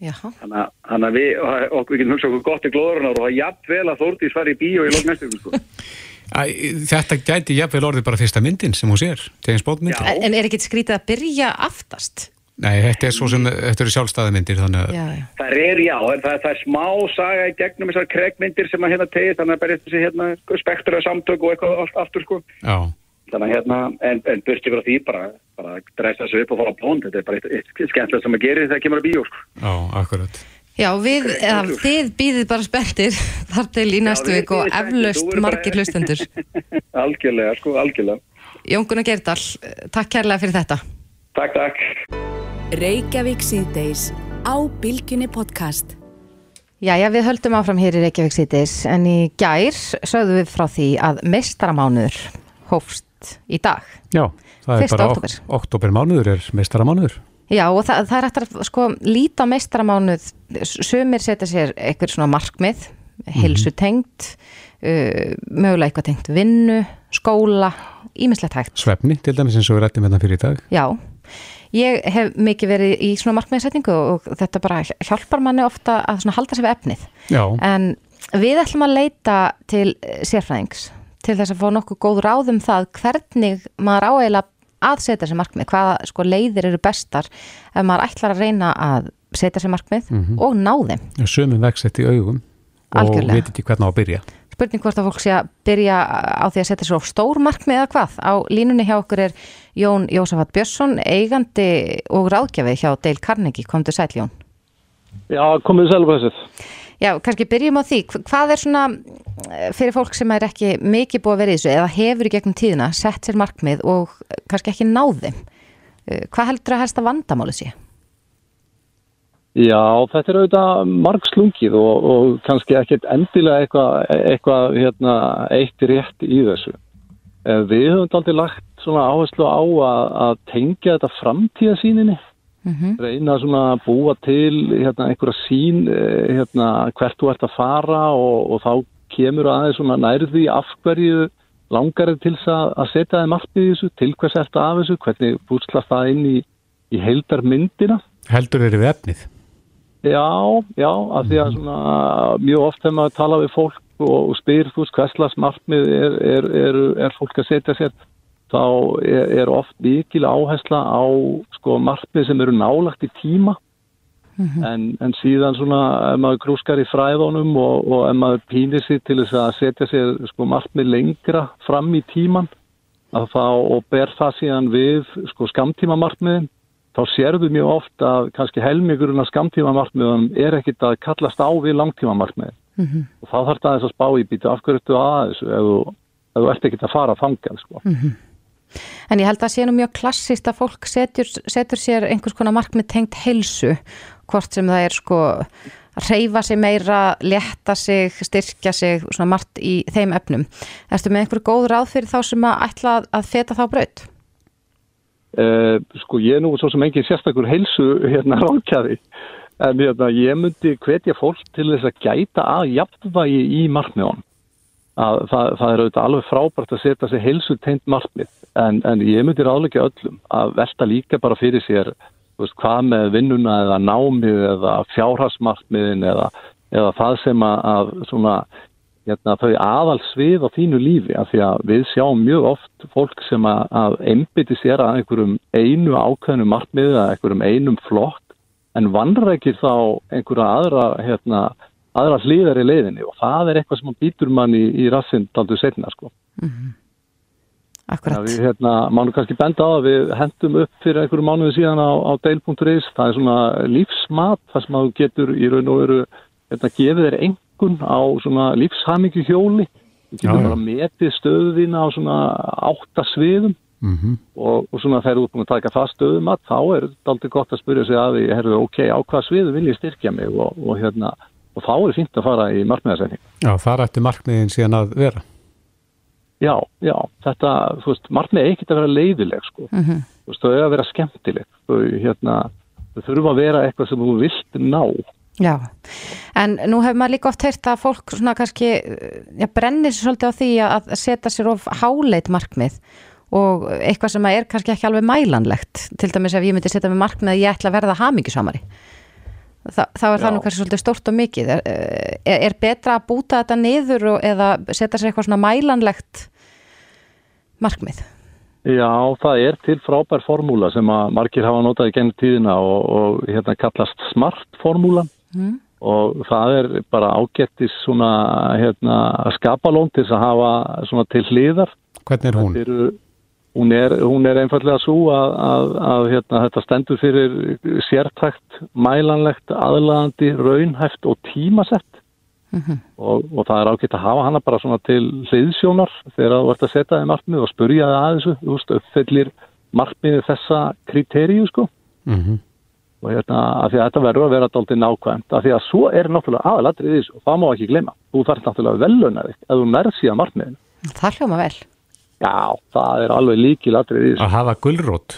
Jáhá. Þannig að, þannig að við, og okkur getum hugsað okkur gott í glóðurinnar og það er jafn vel að Þórdís fari í bíó í lók næstu, ykkur, sko. Æ, þetta gæti jafnvel orðið bara fyrsta myndin sem hún sér. James Bond myndin. Já. En, en er ekki skrítið að byrja aftast? Nei, þetta er svo sem, þetta eru sjálfstæðamyndir þannig að, Já, já. Það er, já, en það, það er smá saga í gegnum þessar kregmyndir sem að hérna tegir, þannig að bara þessi hérna spektra samtök og eitthvað allt aftur, sko. já, Þannig að hérna, en, en burti frá því bara, bara dresta sig upp og fara á bónd, þetta er bara eitt, eitt skemmtilegt sem að gera þegar það kemur að bíó, sko. já, akkurat. Já, við, eða þið býðið bara spenntir þar til í næstu viku og eflaust margir hlustendur. Algjörlega, sko, algjörlega. Jón Gunnar Gerdal, takk kærlega fyrir þetta. Takk, takk. Reykjavík síðdeis á Bilginni podcast. Jæja, við höldum áfram hér í Reykjavík síðdeis en í gær sögðum við frá því að mestaramánuður hófst í dag. Já, það er Fyrsta bara október. ok oktober mánuður er meistaramánuður. Já, og það, það er hægt að sko líta á mestaramánuð, sumir setja sér eitthvað svona markmið, hilsu tengt, uh, mögulega eitthvað tengt vinnu, skóla, ímislegt hægt. Svefni, til dæmis eins og við rættum hérna fyrir í dag. Já, ég hef mikið verið í svona markmiðsetningu og þetta bara hjálpar manni ofta að svona halda sér við efnið. Já, En við ætlum að leita til eh, sérfræðings til þess að fá nokkuð góð ráð um það hvernig maður áeila að setja sér markmið, hvaða sko leiðir eru bestar ef maður ætlar að reyna að setja sér markmið og ná þeim. sömum vexett í augum og Algjörlega. veit ekki hvernig á að byrja. Spurning hvort að fólk sé að byrja á því að setja sér of stór markmið eða hvað. Á línunni hjá okkur er Jón Jósafat Björnsson, eigandi og ráðgjafi hjá Dale Carnegie. Komdu sæl Jón. Já, komið selvbæsið. Já, kannski byrjum á því. Hv- Hvað er svona eh, fyrir fólk sem er ekki mikið búið að vera í þessu eða hefur í gegnum tíðina sett sér markmið og kannski ekki náð þeim? Eh, Hvað heldur að helsta vandamálið sé? Já, þetta er auðvitað margslungið og, og kannski ekkert endilega eitthvað eitthva, hérna, eitt rétt í þessu. Við höfum aldrei lagt svona áherslu á að, að tengja þetta framtíðasíninni, Mm reyna svona að búa til hérna, einhverja sín eh, hérna, hvert þú ert að fara og, og þá kemur aðeins svona nærði af hverju langar er til þess að, að setja þeim allt í þessu, til hvers ert af þessu, hvernig búslast það inn í, í heildar myndina. Heldur eru við efnið. Já, já, af því að svona mjög oft þegar maður tala við fólk og, og spyr þú veist hverslas markmið er, er, er, er fólk að setja sér þá er, er oft mikil áhersla á sko markmið sem eru nálagt í tíma. En, en síðan svona ef maður krúskar í fræðunum og, og ef maður pínir sér til þess að setja sér sko markmið lengra fram í tíman að þá og ber það síðan við sko skamtíma markmiðin þá sérðu mjög oft að kannski helmingurinn af skamtímamarkmiðum er ekkit að kallast á við langtímamarkmiðin. -hmm. og þá þarf það að spá í býtu af hverju ertu að þessu? Ef þú, ert ekkit að fara að fanga sko. En ég held að sé nú mjög klassist að fólk setjur, setur sér einhvers konar markmið tengt heilsu, hvort sem það er sko að reyfa sig meira, létta sig, styrkja sig, svona margt í þeim efnum. Erstu með einhver góð ráð fyrir þá sem að ætla að feta þá braut? Uh, sko ég er nú svo sem engin sérstakur heilsu hérna rákjaði en hérna, ég myndi hvetja fólk til þess að gæta að jafnvægi í markmiðan að það, það er auðvitað alveg frábært að setja sig heilsu teint markmið. En, en ég myndi ráðleika öllum að velta líka bara fyrir sér veist, hvað með vinnuna eða námið eða fjárhagsmarkmiðin eða, eða það sem að, svona hérna, þau aðalsvið á þínu lífi. Af því að við sjáum mjög oft fólk sem að, að einbytti sér að einhverjum einu ákveðnum markmiði eða einhverjum einum flokk en vannrækir þá einhverja aðra, hérna, aðra hlýðar í leiðinni og það er eitthvað sem býtur mann í, í rassinn taldu setna sko. Akkurat. Við, hérna, mánu kannski benda á að við hendum upp fyrir einhverju mánuði síðan á, á deil.is, það er svona lífsmat, það sem að þú getur í raun og veru hérna, gefið þér engun á svona lífshamingju hjóli, þú getur bara metið stöðina á svona átta sviðum Mm og, og svona þegar þú ert búin að taka það stöðumat þá er þetta aldrei gott að spyrja sig að því, herru, ok, á hvað sviðu vil ég styrkja mig? Og, og hérna, og þá er fínt að fara í markmiðarsetning. Já, þar ætti markmiðin síðan að vera. Já, já, þetta, þú veist, markmið er ekkert að vera leiðileg, sko. Mm Þú veist, þau eiga að vera skemmtileg. Þau, hérna, þau þurfa að vera eitthvað sem þú vilt ná. Já, en nú hefur maður líka oft heyrt að fólk svona kannski ja, brennir sér svolítið á því að setja sér of háleit markmið og eitthvað sem er kannski ekki alveg mælanlegt til dæmis ef ég myndi setja með markmið að ég ætla að verða hamingjusamari Þa, þá er það nú kannski svolítið stórt og mikið. Er, er, er betra að búta þetta niður og, eða setja sér eitthvað svona mælanlegt markmið? Já, það er til frábær formúla sem að margir hafa notað í gennum tíðina og, og hérna kallast smart-formúlan mm. og það er bara ágættis svona hérna skapalón til að hafa svona til hliðar. Hvernig er hún? Þetta eru, hún er, hún er einfallega svo að, að, að hérna, þetta stendur fyrir sértækt, mælanlegt, aðlagandi, raunhæft og tímasett. Og, og það er ágætt að hafa hana bara svona til hliðsjónar þegar þú ert að setja þið markmið og spurja það að þessu, þú veist, uppfyllir markmiði þessa kriteríu sko. Mhm. og hérna að því að þetta verður að vera dálítið nákvæmt af því að svo er náttúrulega aðalatrið í þessu og það má ekki gleyma, þú þarf náttúrulega veluna þig ef þú nærð síðan markmiðin Það hljóma vel. Já, það er alveg líkilatrið í þessu Að hafa gulrót.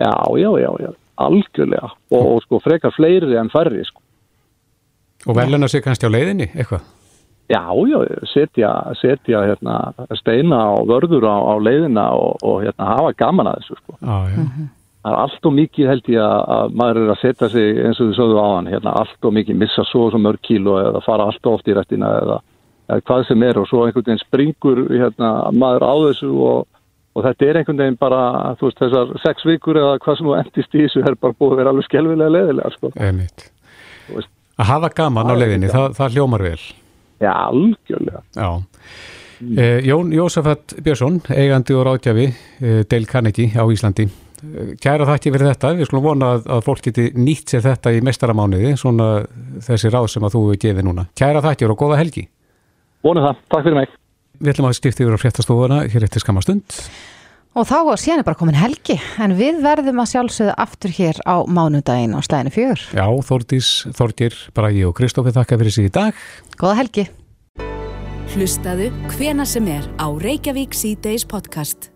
já, já, já, já, algjörlega og, og sko frekar fleiri en færri sko Og veluna sig kannski á leiðinni, eitthvað. Já, já, setja, setja hérna, steina og vörður á, á leiðina og, og hérna, hafa gaman að þessu. Sko. Já, já. Það er allt og mikið held ég að, að maður er að setja sig eins og þið sögðu á hann, hérna, allt og mikið missa svo og svo mörg kíló eða fara allt og oft í rættina eða, eða hvað sem er og svo einhvern veginn springur hérna, maður á þessu og, og þetta er einhvern veginn bara, veist, þessar sex vikur eða hvað sem þú endist í þessu er bara búið að vera alveg skelvilega leðilega, sko. Veist, Að hafa gaman á gaman. það, það hljómar vel. Já, algjörlega. Já. Eh, Jón Jósafat Björnsson, eigandi og ráðgjafi eh, Dale Carnegie á Íslandi. Eh, Kæra þakki fyrir þetta. Við skulum vona að, að fólk geti nýtt sér þetta í mestaramániði, svona þessi ráð sem að þú hefur gefið núna. Kæra þakki og góða helgi. Vonum það. Takk fyrir mig. Við ætlum að skipta yfir á fréttastofuna hér eftir skamma stund. Og þá var síðan er bara komin helgi, en við verðum að sjálfsögðu aftur hér á mánudaginn á slæðinu fjögur. Já, Þórdís, Þorgir, Bragi og Kristófi þakka fyrir sig í dag. Góða helgi. Hlustaðu hvena sem er á Reykjavík C-Days podcast.